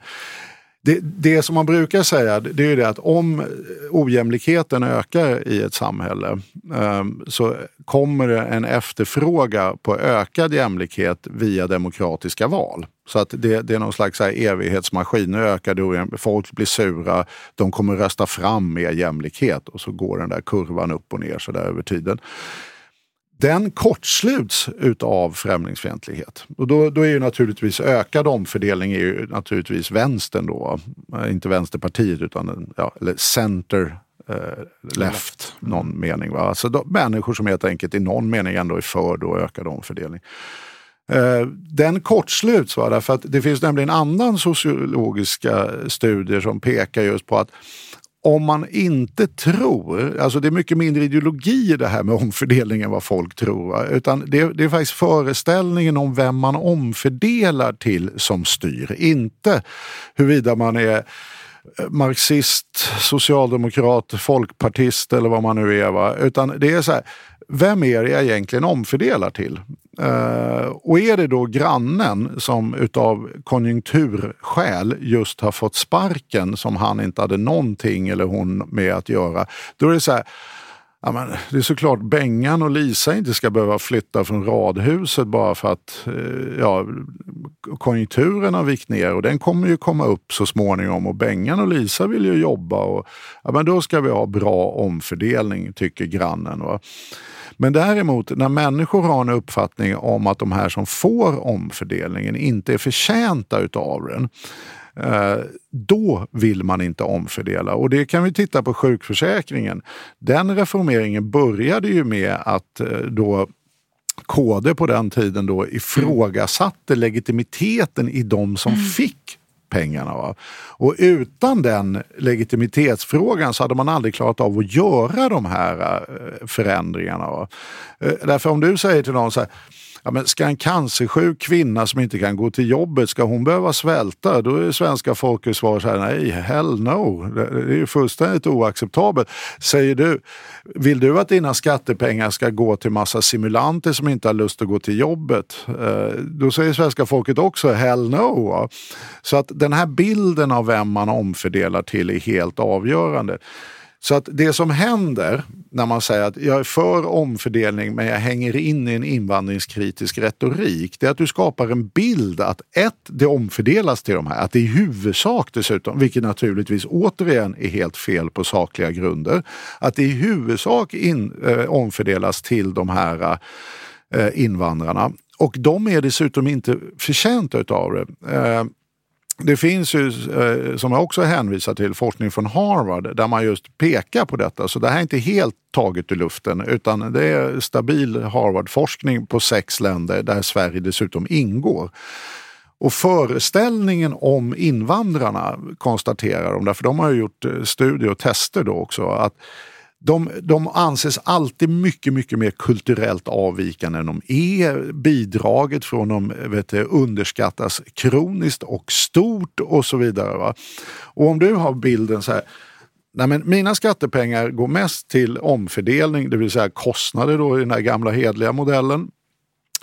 det, det som man brukar säga det är ju det att om ojämlikheten ökar i ett samhälle ehm, så kommer det en efterfråga på ökad jämlikhet via demokratiska val. Så att det, det är någon slags här evighetsmaskin. Nu ökar det, folk blir sura, de kommer rösta fram mer jämlikhet och så går den där kurvan upp och ner så där över tiden den kortsluts utav främlingsfientlighet. Och då, då är ju naturligtvis ökad omfördelning är ju naturligtvis vänstern då. Inte Vänsterpartiet utan ja, eller center eh, left, någon mening. Va? Alltså då, människor som helt enkelt i någon mening ändå är för då ökad omfördelning. Eh, den kortsluts va? därför att det finns nämligen annan sociologiska studier som pekar just på att om man inte tror, alltså det är mycket mindre ideologi i det här med omfördelning än vad folk tror. Utan det, det, är faktiskt föreställningen om vem man omfördelar till som styr. Inte huruvida man är eh, marxist, socialdemokrat, folkpartist eller vad man nu är. Va? Utan det är så här, vem är det jag egentligen omfördelar till? Uh, och är det då grannen som utav konjunkturskäl just har fått sparken som han inte hade någonting eller hon med att göra. Då är det så här, ja, men det är såklart Bengan och Lisa inte ska behöva flytta från radhuset bara för att uh, ja, konjunkturen har vikt ner och den kommer ju komma upp så småningom och Bengan och Lisa vill ju jobba och ja, men då ska vi ha bra omfördelning tycker grannen. Va? Men däremot när människor har en uppfattning om att de här som får omfördelningen inte är förtjänta utav den eh, då vill man inte omfördela. Och det kan vi titta på sjukförsäkringen. Den reformeringen började ju med att eh, då KD på den tiden då ifrågasatte legitimiteten i de som mm. fick pengarna. Va? Och utan den legitimitetsfrågan så hade man aldrig klarat av att göra de här eh, förändringarna. Va? Eh, därför om du säger till någon så här, Ja, men ska en cancersjuk kvinna som inte kan gå till jobbet, ska hon behöva svälta? Då är svenska folket svar så här, nej, hell no. Det är ju fullständigt oacceptabelt. Säger du, vill du att dina skattepengar ska gå till massa simulanter som inte har lust att gå till jobbet? Eh, då säger svenska folket också hell no. Så att den här bilden av vem man omfördelar till är helt avgörande. Så att det som händer när man säger att jag är för omfördelning men jag hänger in i en invandringskritisk retorik, det är att du skapar en bild att ett, det omfördelas till de här, att det i huvudsak dessutom, vilket naturligtvis återigen är helt fel på sakliga grunder, att det i huvudsak in, eh, omfördelas till de här eh, invandrarna. Och de är dessutom inte förtjänta utav det. Eh, det finns ju, eh, som jag också hänvisar till, forskning från Harvard där man just pekar på detta. Så det här är inte helt taget ur luften utan det är stabil Harvard-forskning på sex länder där Sverige dessutom ingår. Och föreställningen om invandrarna konstaterar de, därför de har gjort eh, studier och tester då också, att de, de anses alltid mycket, mycket mer kulturellt avvikande än de är. Bidraget från dem vet du, underskattas kroniskt och stort och så vidare. Va? Och om du har bilden så här Nej, men mina skattepengar går mest till omfördelning, det vill säga kostnader då i den här gamla hedliga modellen.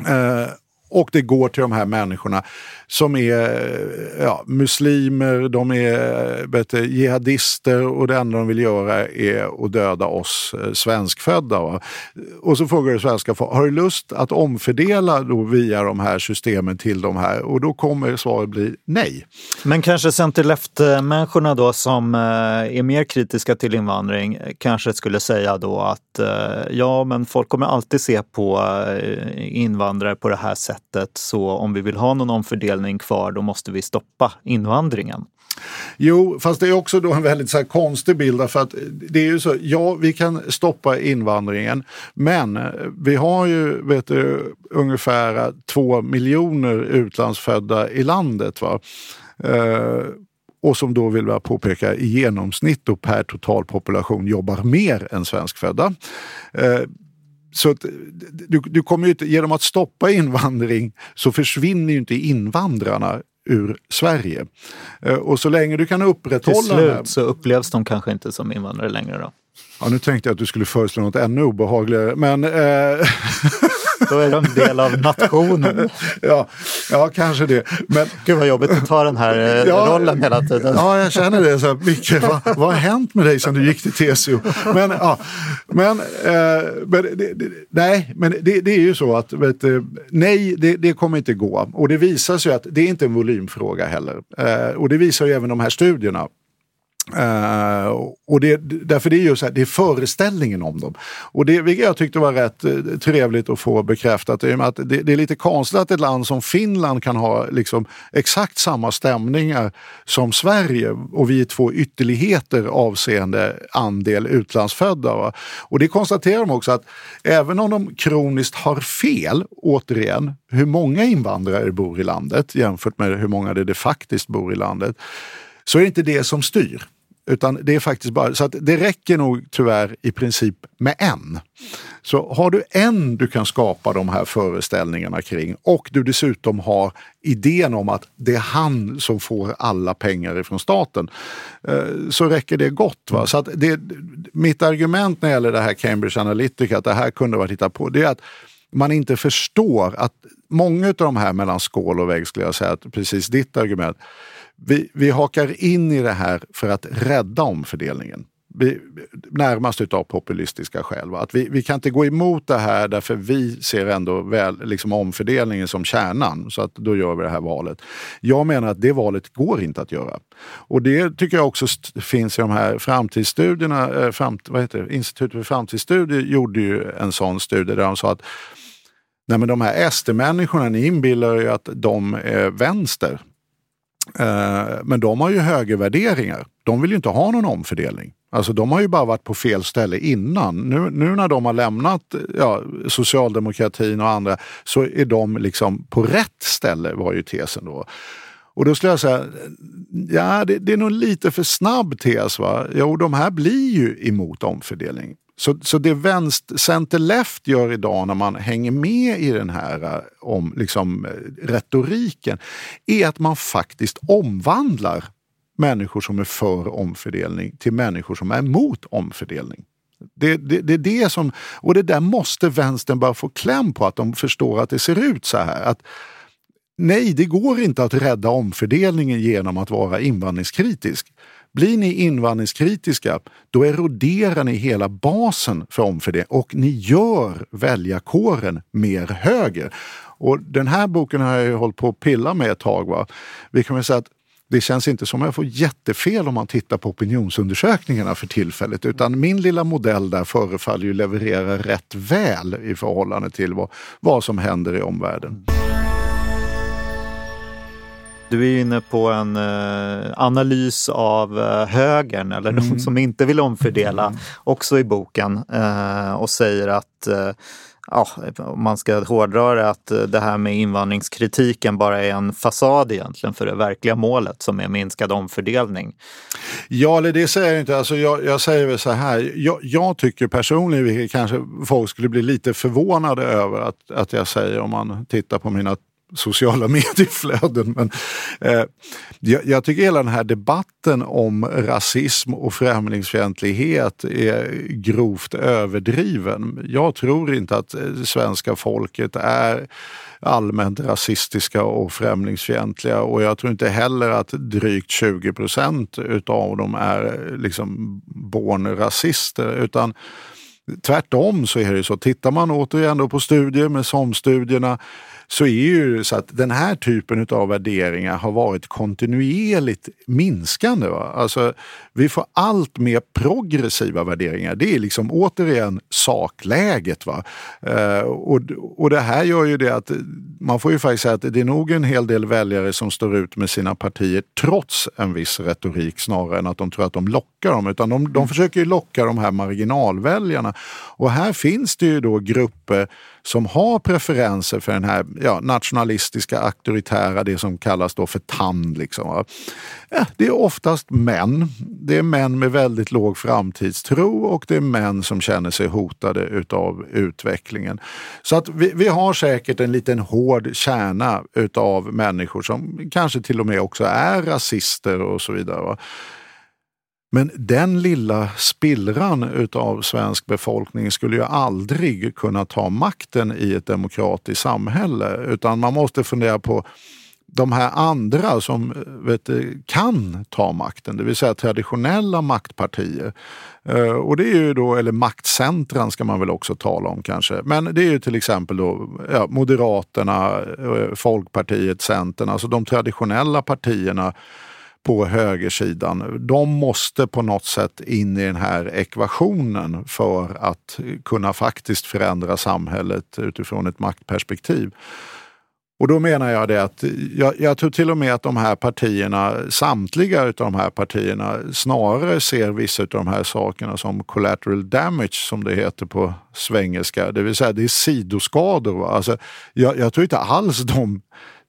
Eh, och det går till de här människorna som är ja, muslimer, de är bättre, jihadister och det enda de vill göra är att döda oss eh, svenskfödda. Va? Och så frågar du svenska folk, har du lust att omfördela då via de här systemen till de här? Och då kommer svaret bli nej. Men kanske center-left-människorna då som eh, är mer kritiska till invandring eh, kanske skulle säga då att ja, men folk kommer alltid se på invandrare på det här sättet. Så om vi vill ha någon omfördelning kvar, då måste vi stoppa invandringen. Jo, fast det är också då en väldigt så konstig bild för att det är ju så, ja vi kan stoppa invandringen men vi har ju vet du, ungefär två miljoner utlandsfödda i landet. Va? Eh, och som då vill jag påpeka i genomsnitt då per totalpopulation jobbar mer än svenskfödda. Eh, så att, du, du kommer inte, genom att stoppa invandring så försvinner ju inte invandrarna ur Sverige. Eh, och så länge du kan upprätthålla... Till slut så upplevs de kanske inte som invandrare längre då? Ja, nu tänkte jag att du skulle föreslå något ännu obehagligare, men... Eh... [LAUGHS] Då är de del av nationen. [LAUGHS] ja, ja, kanske det. Men, Gud vad jobbigt att ta den här eh, Ja. rollen hela tiden. Ja, jag känner det. Så här, Micke, vad, vad har hänt med dig sedan du gick till TCO? Men, ja, men, eh, men det, det, nej, men det, det är ju så att vet, du, nej, det, det kommer inte gå. Och det visar sig att det är inte en volymfråga heller. Eh, och det visar ju även de här studierna. Uh, och det, därför det är ju så här, det är föreställningen om dem. Och det vilket jag tyckte var rätt uh, trevligt att få bekräftat. I med att det, det är lite konstigt att ett land som Finland kan ha liksom exakt samma stämningar som Sverige och vi är två ytterligheter avseende andel utlandsfödda. Va? Och det konstaterar de också att även om de kroniskt har fel, återigen, hur många invandrare bor i landet jämfört med hur många det, det faktiskt bor i landet, så är det inte det som styr. Utan det är faktiskt bara, så att det räcker nog tyvärr i princip med en. Så har du en du kan skapa de här föreställningarna kring och du dessutom har idén om att det är han som får alla pengar ifrån staten eh, så räcker det gott. Va? Så att det, mitt argument när det gäller det här Cambridge Analytica, att det här kunde vara hittat på, det är att man inte förstår att många av de här mellan skål och vägg skulle jag säga, att precis ditt argument, vi, vi hakar in i det här för att rädda omfördelningen. Vi, närmast utav populistiska skäl. Va? Att vi, vi kan inte gå emot det här därför vi ser ändå väl, liksom omfördelningen som kärnan. Så att då gör vi det här valet. Jag menar att det valet går inte att göra. Och det tycker jag också finns i de här framtidsstudierna. Eh, fram, vad heter det? Institutet för framtidsstudier gjorde ju en sån studie där de sa att Nej, men de här SD-människorna, ni inbillar er ju att de är vänster. Eh, men de har ju högervärderingar. De vill ju inte ha någon omfördelning. Alltså de har ju bara varit på fel ställe innan. Nu, nu när de har lämnat eh, ja, socialdemokratin och andra så är de liksom på rätt ställe var ju tesen då. Och då skulle jag säga, ja det, det är nog lite för snabb tes. Va? Jo, de här blir ju emot omfördelning. Så, så det vänster, center-left gör idag när man hänger med i den här eh, om, liksom, eh, retoriken är att man faktiskt omvandlar människor som är för omfördelning till människor som är emot omfördelning. Det, det, det är det som, och det där måste vänstern bara få kläm på, att de förstår att det ser ut så här. Att, nej, det går inte att rädda omfördelningen genom att vara invandringskritisk. Blir ni invandringskritiska, då eroderar ni hela basen för omfördelning och ni gör väljarkåren mer höger. Och den här boken har jag ju hållit på att pilla med ett tag. Va? Vi kan väl säga att det känns inte som att jag får jättefel om man tittar på opinionsundersökningarna för tillfället. Utan min lilla modell där förefaller ju leverera rätt väl i förhållande till vad, vad som händer i omvärlden. Du är inne på en eh, analys av eh, högern eller de som inte vill omfördela också i boken eh, och säger att eh, Ja, om man ska hårdra det, att eh, det här med invandringskritiken bara är en fasad egentligen för det verkliga målet som är minskad omfördelning. Ja, eller det säger jag inte. Alltså jag, jag säger väl så här. Jag, jag tycker personligen, vilket kanske folk skulle bli lite förvånade över att, att jag säger om man tittar på mina sociala [LAUGHS] medieflöden. Men, eh, jag, jag tycker hela den här debatten om rasism och främlingsfientlighet är grovt överdriven. Jag tror inte att eh, svenska folket är allmänt rasistiska och främlingsfientliga och jag tror inte heller att drygt 20 procent utav dem är eh, liksom born rasister utan Tvärtom så är det så, tittar man återigen då på studier med SOM-studierna så är ju så att den här typen av värderingar har varit kontinuerligt minskande. Va? Alltså, vi får allt mer progressiva värderingar. Det är liksom återigen sakläget. Va? Eh, och, och det här gör ju det att man får ju faktiskt säga att det är nog en hel del väljare som står ut med sina partier trots en viss retorik snarare än att de tror att de lockar dem. Utan de, de försöker ju locka de här marginalväljarna. Och här finns det ju då grupper som har preferenser för den här ja, nationalistiska, auktoritära, det som kallas då för TAN. Liksom. va. Ja, det är oftast män. Det är män med väldigt låg framtidstro och det är män som känner sig hotade utav utvecklingen. Så att vi, vi har säkert en liten hård kärna utav människor som kanske till och med också är rasister och så vidare. Va? Men den lilla spillran utav svensk befolkning skulle ju aldrig kunna ta makten i ett demokratiskt samhälle utan man måste fundera på de här andra som eh, vet, kan ta makten, det vill säga traditionella maktpartier. Eh, och det är ju då, eller maktcentran ska man väl också tala om kanske. Men det är ju till exempel då ja, Moderaterna, eh, Folkpartiet, Centern, alltså de traditionella partierna på högersidan. De måste på något sätt in i den här ekvationen för att kunna faktiskt förändra samhället utifrån ett maktperspektiv. Och då menar jag det att jag, jag, tror till och med att de här partierna, samtliga av de här partierna snarare ser vissa av de här sakerna som collateral damage som det heter på svengelska. Det vill säga det är sidoskador. Alltså, jag, jag tror inte alls de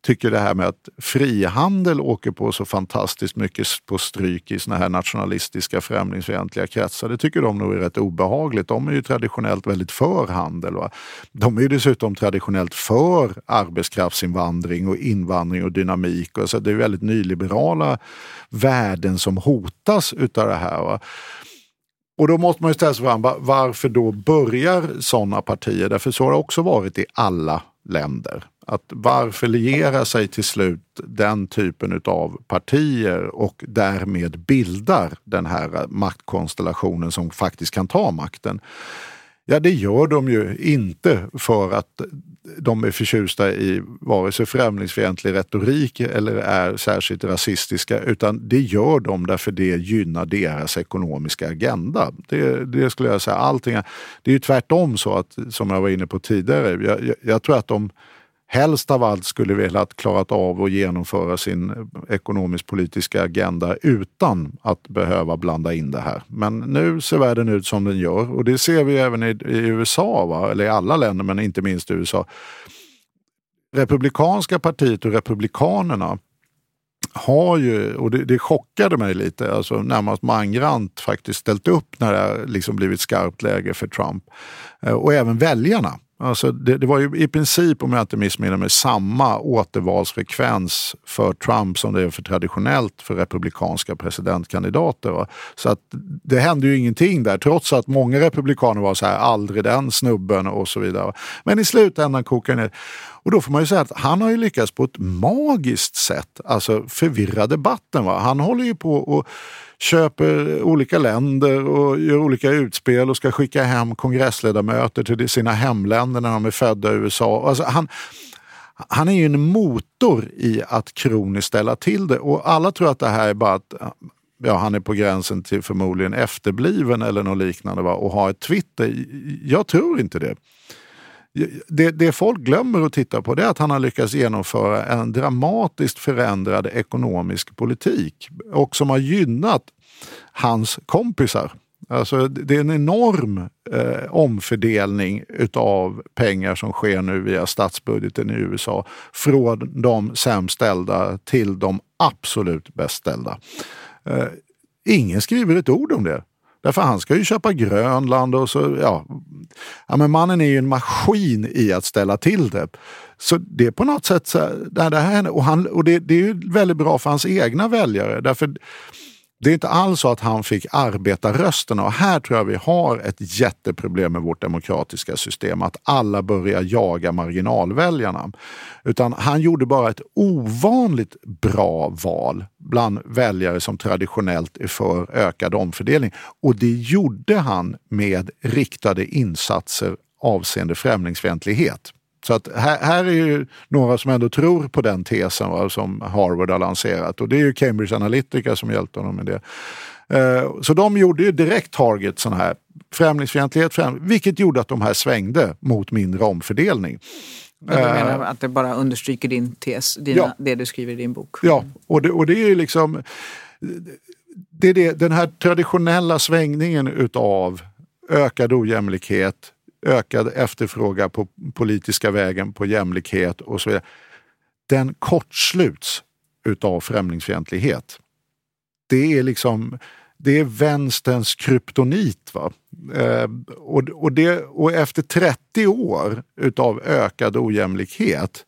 tycker det här med att frihandel åker på så fantastiskt mycket på stryk i såna här nationalistiska främlingsfientliga kretsar. Det tycker de nog är rätt obehagligt. De är ju traditionellt väldigt för handel. Va? De är ju dessutom traditionellt för arbetskraftsinvandring och invandring och dynamik. Och så det är väldigt nyliberala värden som hotas utav det här. Va? Och då måste man ju ställa sig frågan, varför då börjar sådana partier? Därför så har det också varit i alla länder. Att varför liera sig till slut den typen av partier och därmed bildar den här maktkonstellationen som faktiskt kan ta makten? Ja, det gör de ju inte för att de är förtjusta i vare sig främlingsfientlig retorik eller är särskilt rasistiska utan det gör de därför det gynnar deras ekonomiska agenda. Det, det skulle jag säga. Allting, det är ju tvärtom så att, som jag var inne på tidigare, jag, jag, jag tror att de helst av allt skulle velat klarat av att genomföra sin ekonomisk-politiska agenda utan att behöva blanda in det här. Men nu ser världen ut som den gör och det ser vi även i, i USA, va? eller i alla länder men inte minst i USA. Republikanska partiet och Republikanerna har ju, och det, det chockade mig lite, alltså närmast mangrant faktiskt ställt upp när det liksom blivit skarpt läge för Trump. Eh, och även väljarna Alltså det, det, var ju i princip, om jag inte missminner mig, samma återvalsfrekvens för Trump som det är för traditionellt för republikanska presidentkandidater. Va? Så att det hände ju ingenting där, trots att många republikaner var så här, aldrig den snubben och så vidare. Men i slutändan kokar det ner. Och då får man ju säga att han har ju lyckats på ett magiskt sätt alltså förvirra debatten. Va? Han håller ju på och köper olika länder och gör olika utspel och ska skicka hem kongressledamöter till sina hemländer när de är födda i USA. Alltså han, han är ju en motor i att kroniskt ställa till det och alla tror att det här är bara att ja, han är på gränsen till förmodligen efterbliven eller något liknande va? och har ett Twitter. Jag tror inte det. Det, det folk glömmer att titta på det är att han har lyckats genomföra en dramatiskt förändrad ekonomisk politik och som har gynnat hans kompisar. Alltså det är en enorm eh, omfördelning utav pengar som sker nu via statsbudgeten i USA från de sämst ställda till de absolut bäst ställda. Eh, ingen skriver ett ord om det. Därför han ska ju köpa Grönland och så, ja. ja men mannen är ju en maskin i att ställa till det. Så det är på något sätt så här, det här, och, han, och det, det är ju väldigt bra för hans egna väljare. Därför det är inte alls så att han fick arbetarrösterna och här tror jag vi har ett jätteproblem med vårt demokratiska system, att alla börjar jaga marginalväljarna. Utan han gjorde bara ett ovanligt bra val bland väljare som traditionellt är för ökad omfördelning. Och det gjorde han med riktade insatser avseende främlingsfientlighet. Så att här, här, är ju några som ändå tror på den tesen va, som Harvard har lanserat och det är ju Cambridge Analytica som hjälpte honom med det. Uh, så de gjorde ju direkt target sån här främlingsfientlighet, främling, vilket gjorde att de här svängde mot mindre omfördelning. Du menar uh, att det bara understryker din tes, dina, ja. det du skriver i din bok? Ja, och det, och det är ju liksom det är det, den här traditionella svängningen utav ökad ojämlikhet, ökad efterfrågan på politiska vägen, på jämlikhet och så vidare. Den kortsluts utav främlingsfientlighet. Det är liksom det är vänsterns kryptonit. Va? Eh, och, och, det, och efter 30 år utav ökad ojämlikhet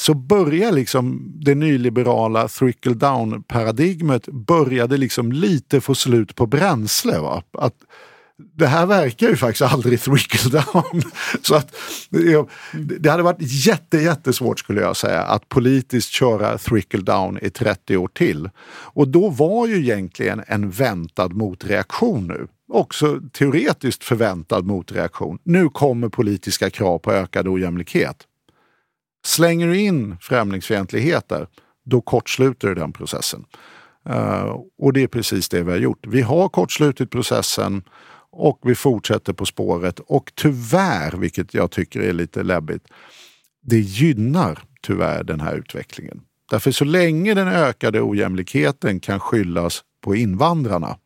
så börjar liksom det nyliberala trickle down paradigmet började liksom lite få slut på bränsle. Va? Att det här verkar ju faktiskt aldrig trickle down. [LAUGHS] Så att, det hade varit jätte, jättesvårt skulle jag säga att politiskt köra trickle down i 30 år till. Och då var ju egentligen en väntad motreaktion nu också teoretiskt förväntad motreaktion. Nu kommer politiska krav på ökad ojämlikhet. Slänger du in främlingsfientligheter, då kortsluter du den processen. Uh, och det är precis det vi har gjort. Vi har kortslutit processen och vi fortsätter på spåret och tyvärr, vilket jag tycker är lite läbbigt, det gynnar tyvärr den här utvecklingen. Därför så länge den ökade ojämlikheten kan skyllas på invandrarna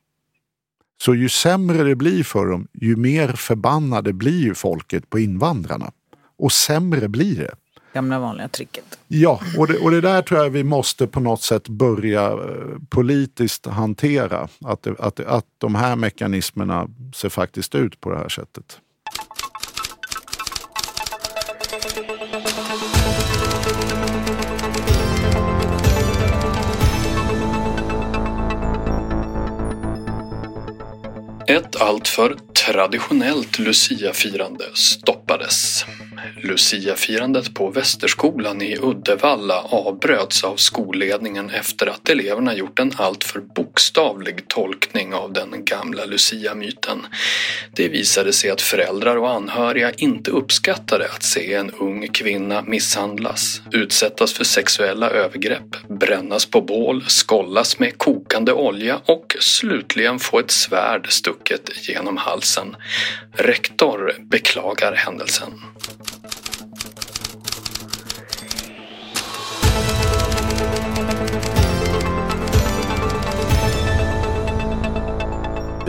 så ju sämre det blir för dem, ju mer förbannade blir ju folket på invandrarna. Och sämre blir det. Gamla vanliga tricket. Ja, och det, och det där tror jag vi måste på något sätt börja eh, politiskt hantera. Att, det, att, att de här mekanismerna ser faktiskt ut på det här sättet. Ett alltför traditionellt Lucia-firande stoppades. Lucia-firandet på Västerskolan i Uddevalla avbröts av skolledningen efter att eleverna gjort en alltför bokstavlig tolkning av den gamla Lucia-myten. Det visade sig att föräldrar och anhöriga inte uppskattade att se en ung kvinna misshandlas, utsättas för sexuella övergrepp, brännas på bål, skollas med kokande olja och slutligen få ett svärd stucket genom halsen. Rektor beklagar händelsen.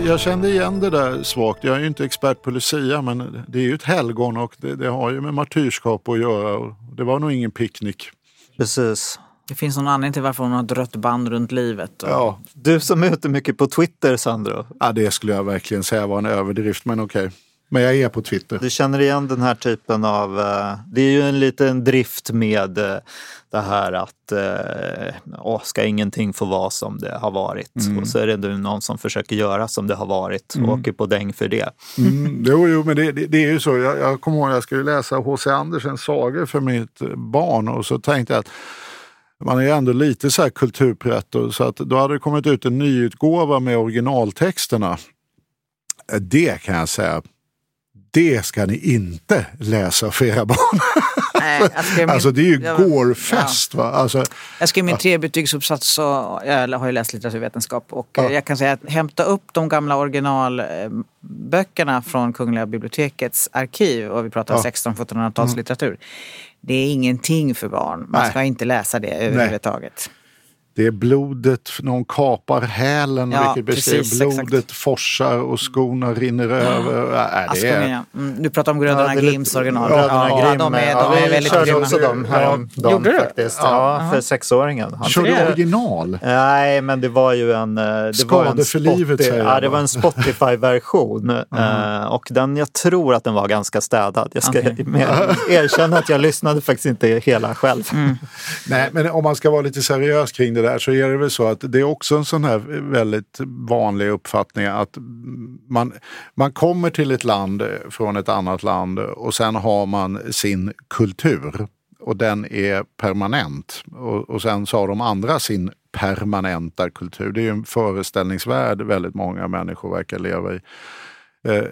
Jag kände igen det där svagt. Jag är ju inte expert på Lucia men det är ju ett helgon och det, det har ju med martyrskap att göra. Det var nog ingen picknick. Precis. Det finns någon anledning till varför hon har ett rött band runt livet. Och... Ja. Du som är ute mycket på Twitter, Sandro. ja, det skulle jag verkligen säga var en överdrift, men okej. Men jag är på Twitter. Du känner igen den här typen av... eh, Det är ju en liten drift med eh, det här att eh, åh, ska ingenting få vara som det har varit? Och så är det nu någon som försöker göra som det har varit och åker på däng för det. Mm, jo, jo, men det, det, det är ju så. Jag, jag kommer ihåg jag skulle läsa H.C. Andersens sagor för mitt barn och så tänkte jag att man är ju ändå lite så här kulturpretto så att då hade det kommit ut en nyutgåva med originaltexterna. Det kan jag säga, det ska ni inte läsa för era barn. [LAUGHS] Nej, skrev min- Alltså det är ju jag- gårfest. Va? Alltså, Jag skrev min trebetygsuppsats så jag har ju läst litteraturvetenskap och Ja. eh, jag kan säga att hämta upp de gamla originalböckerna från Kungliga bibliotekets arkiv och vi pratar Ja. Mm. 1600-1700-talslitteratur. Det är ingenting för barn. Man Nej. ska inte läsa det överhuvudtaget. Det är blodet, någon kapar hälen, Ja, vilket precis, blodet exakt. forsar och skorna rinner över. Äh, det är, ja. mm, du pratar om Bröderna Ja, Grimms original. Bröderna ja, Grimm, de är, ja, de är vi väldigt körde grymma. också dem häromdagen Gjorde du? faktiskt. Ja, för sexåringen. Han Kör du original? Nej, men det var ju en... eh, Det Skade var en för livet, säger jag Ja, det var en Spotify-version. [LAUGHS] eh, och den, jag tror att den var ganska städad. Jag ska med, [LAUGHS] erkänna att jag lyssnade faktiskt inte hela själv. Nej, men om man ska vara lite seriös kring det där så är det väl så att det är också en sån här väldigt vanlig uppfattning att man, man kommer till ett land eh, från ett annat land och sen har man sin kultur och den är permanent. Och, och sen så har de andra sin permanenta kultur. Det är ju en föreställningsvärld väldigt många människor verkar leva i. Eh,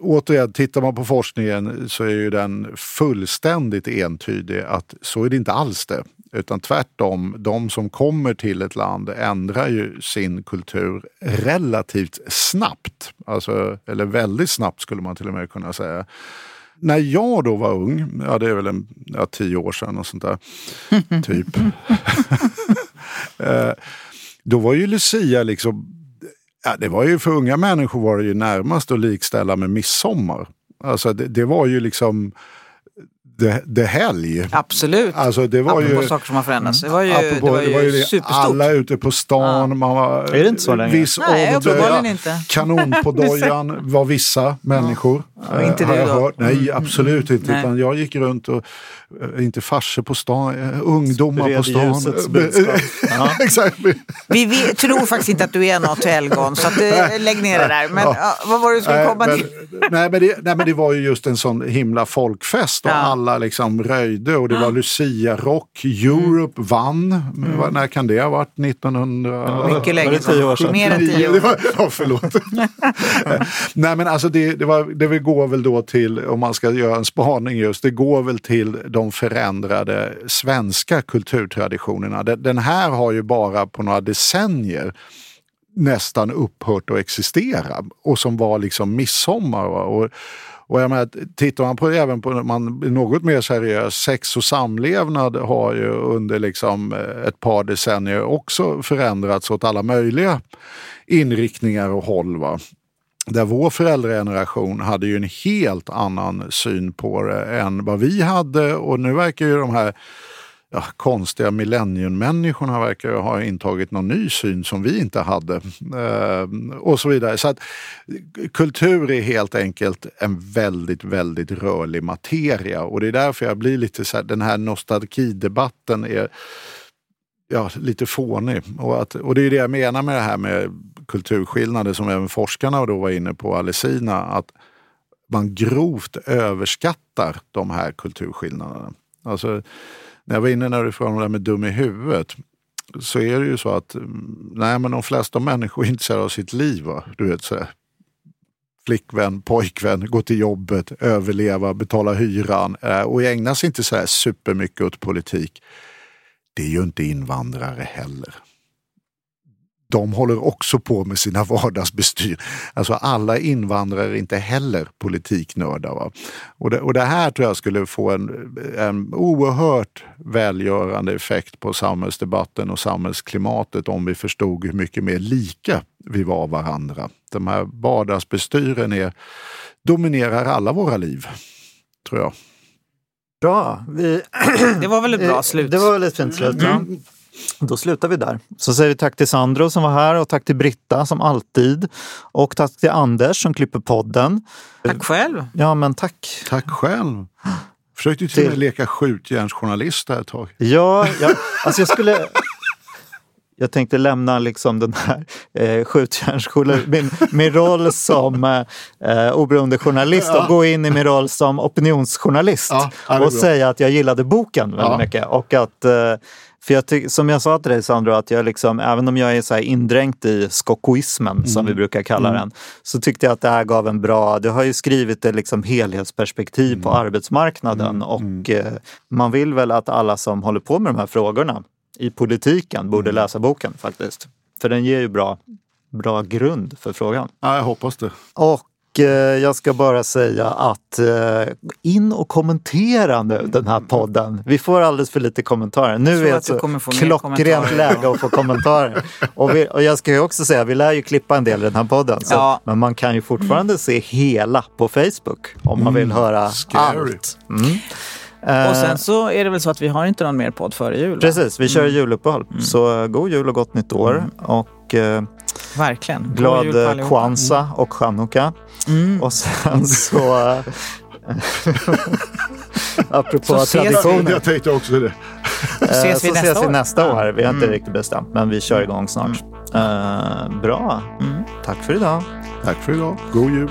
återigen, tittar man på forskningen så är ju den fullständigt entydig att så är det inte alls det. Utan tvärtom, de som kommer till ett land ändrar ju sin kultur relativt snabbt. Alltså, eller väldigt snabbt skulle man till och med kunna säga. När jag då var ung, ja det är väl en, ja, tio år sedan och sånt där, [LAUGHS] typ. [LAUGHS] Eh, då var ju Lucia liksom Ja, det var ju för unga människor var det ju närmast att likställa med midsommar. Alltså det, det var ju liksom det, det helg. Absolut. Alltså det var Apropå ju... saker som har förändrats. Det var ju, apropå- det var ju det, superstort. Alla ute på stan, man var... Är det inte så längre? Viss Nej, ålder, inte. Kanon på [LAUGHS] dojan var vissa människor. Och inte har du jag då? hört. Nej, absolut inte. Nej. Utan jag gick runt och, eh, inte farser på stan, eh, ungdomar på Spred [LAUGHS] stan. budskap. Ja. [LAUGHS] Exakt. Vi, vi tror faktiskt inte att du är något helgon, så att, eh, lägg ner det där. Men Ja. ja, vad var det du skulle komma men, till? nej, men det, nej men det var ju just en sån himla folkfest och Ja. Alla liksom röjde och det var Lucia-rock. Europe vann. Men vad- När kan det ha varit? 1900? Mycket länge det tio år sedan? Mer än tio Det år. var, ja, förlåt. [LAUGHS] Nej men alltså det, det, var, det går väl då till, om man ska göra en spaning just, det går väl till de förändrade svenska kulturtraditionerna. Den, här har ju bara på några decennier nästan upphört att existera och som var liksom midsommar. Och, och jag menar, tittar man på även på man är något mer seriös, sex och samlevnad har ju under liksom eh, ett par decennier också förändrats åt alla möjliga inriktningar och håll. Va? Där vår föräldrageneration hade ju en helt annan syn på det än vad vi hade och nu verkar ju de här ja, konstiga millenniummänniskorna verkar ju ha intagit någon ny syn som vi inte hade. Eh, och så vidare. Så att kultur är helt enkelt en väldigt, väldigt rörlig materia och det är därför jag blir lite så här, den här nostalgidebatten är ja, lite fånig. Och, att, och det är det jag menar med det här med kulturskillnader som även forskarna då var inne på, Alessina, att man grovt överskattar de här kulturskillnaderna. Alltså, när jag var inne när du frågade om det här med dum i huvudet så är det ju så att mm, nej, men de flesta människor är intresserade av sitt liv. Va? Du vet, så här, flickvän, pojkvän, gå till jobbet, överleva, betala hyran eh, och ägna sig inte så här supermycket åt politik. Det är ju inte invandrare heller. De håller också på med sina [LAUGHS] vardagsbestyr. Alltså alla invandrare är inte heller politiknördar. Va? Och, det, och det här tror jag skulle få en, en oerhört välgörande effekt på samhällsdebatten och samhällsklimatet om vi förstod hur mycket mer lika vi var varandra. De här vardagsbestyren är, dominerar alla våra liv, tror jag. Bra. Vi, Det var väl ett bra [CLEARS THROAT] slut? Det var väl ett fint slut. Ja. Då slutar vi där. Så säger vi tack till Sandro som var här och tack till Britta som alltid. Och tack till Anders som klipper podden. Tack själv. Ja, men tack. Tack själv. Försökte ju till och med leka skjutjärnsjournalist där ett tag. Ja, ja alltså jag skulle... Jag tänkte lämna liksom den här eh, skjutjärnsskolan, min, min roll som eh, oberoende journalist och gå in i min roll som opinionsjournalist Ja, och bra. säga att jag gillade boken väldigt Ja. mycket. Och att, eh, för jag tyck, som jag sa till dig Sandro, att jag liksom, även om jag är så indränkt i skokoismen som vi brukar kalla den, så tyckte jag att det här gav en bra, du har ju skrivit ett liksom helhetsperspektiv på arbetsmarknaden och eh, man vill väl att alla som håller på med de här frågorna i politiken borde läsa boken faktiskt. För den ger ju bra, bra grund för frågan. Ja, jag hoppas det. Och jag ska bara säga att eh, in och kommentera nu den här podden. Vi får alldeles för lite kommentarer. Nu är det så mer klockrent kommentarer. läge att få kommentarer. Och, vi, och jag ska ju också säga, vi lär ju klippa en del i den här podden. Så, Ja. Men man kan ju fortfarande se hela på Facebook om man vill höra scary. allt. Mm. Eh, Och sen så är det väl så att vi har inte någon mer podd före jul? va? Precis, vi kör juluppehåll. Så eh, god jul och gott nytt år. Och eh, Verkligen. God glad eh, allihopa. Kwanzaa och Chanukka. Mm. Och sen så... eh, [LAUGHS] apropå Så traditioner. Jag tänkte också det. eh, ses vi så nästa ses vi år. nästa år. Vi har inte Mm. riktigt bestämt, men vi kör igång snart. Eh, bra. Mm. Tack för idag. Tack för idag. God jul.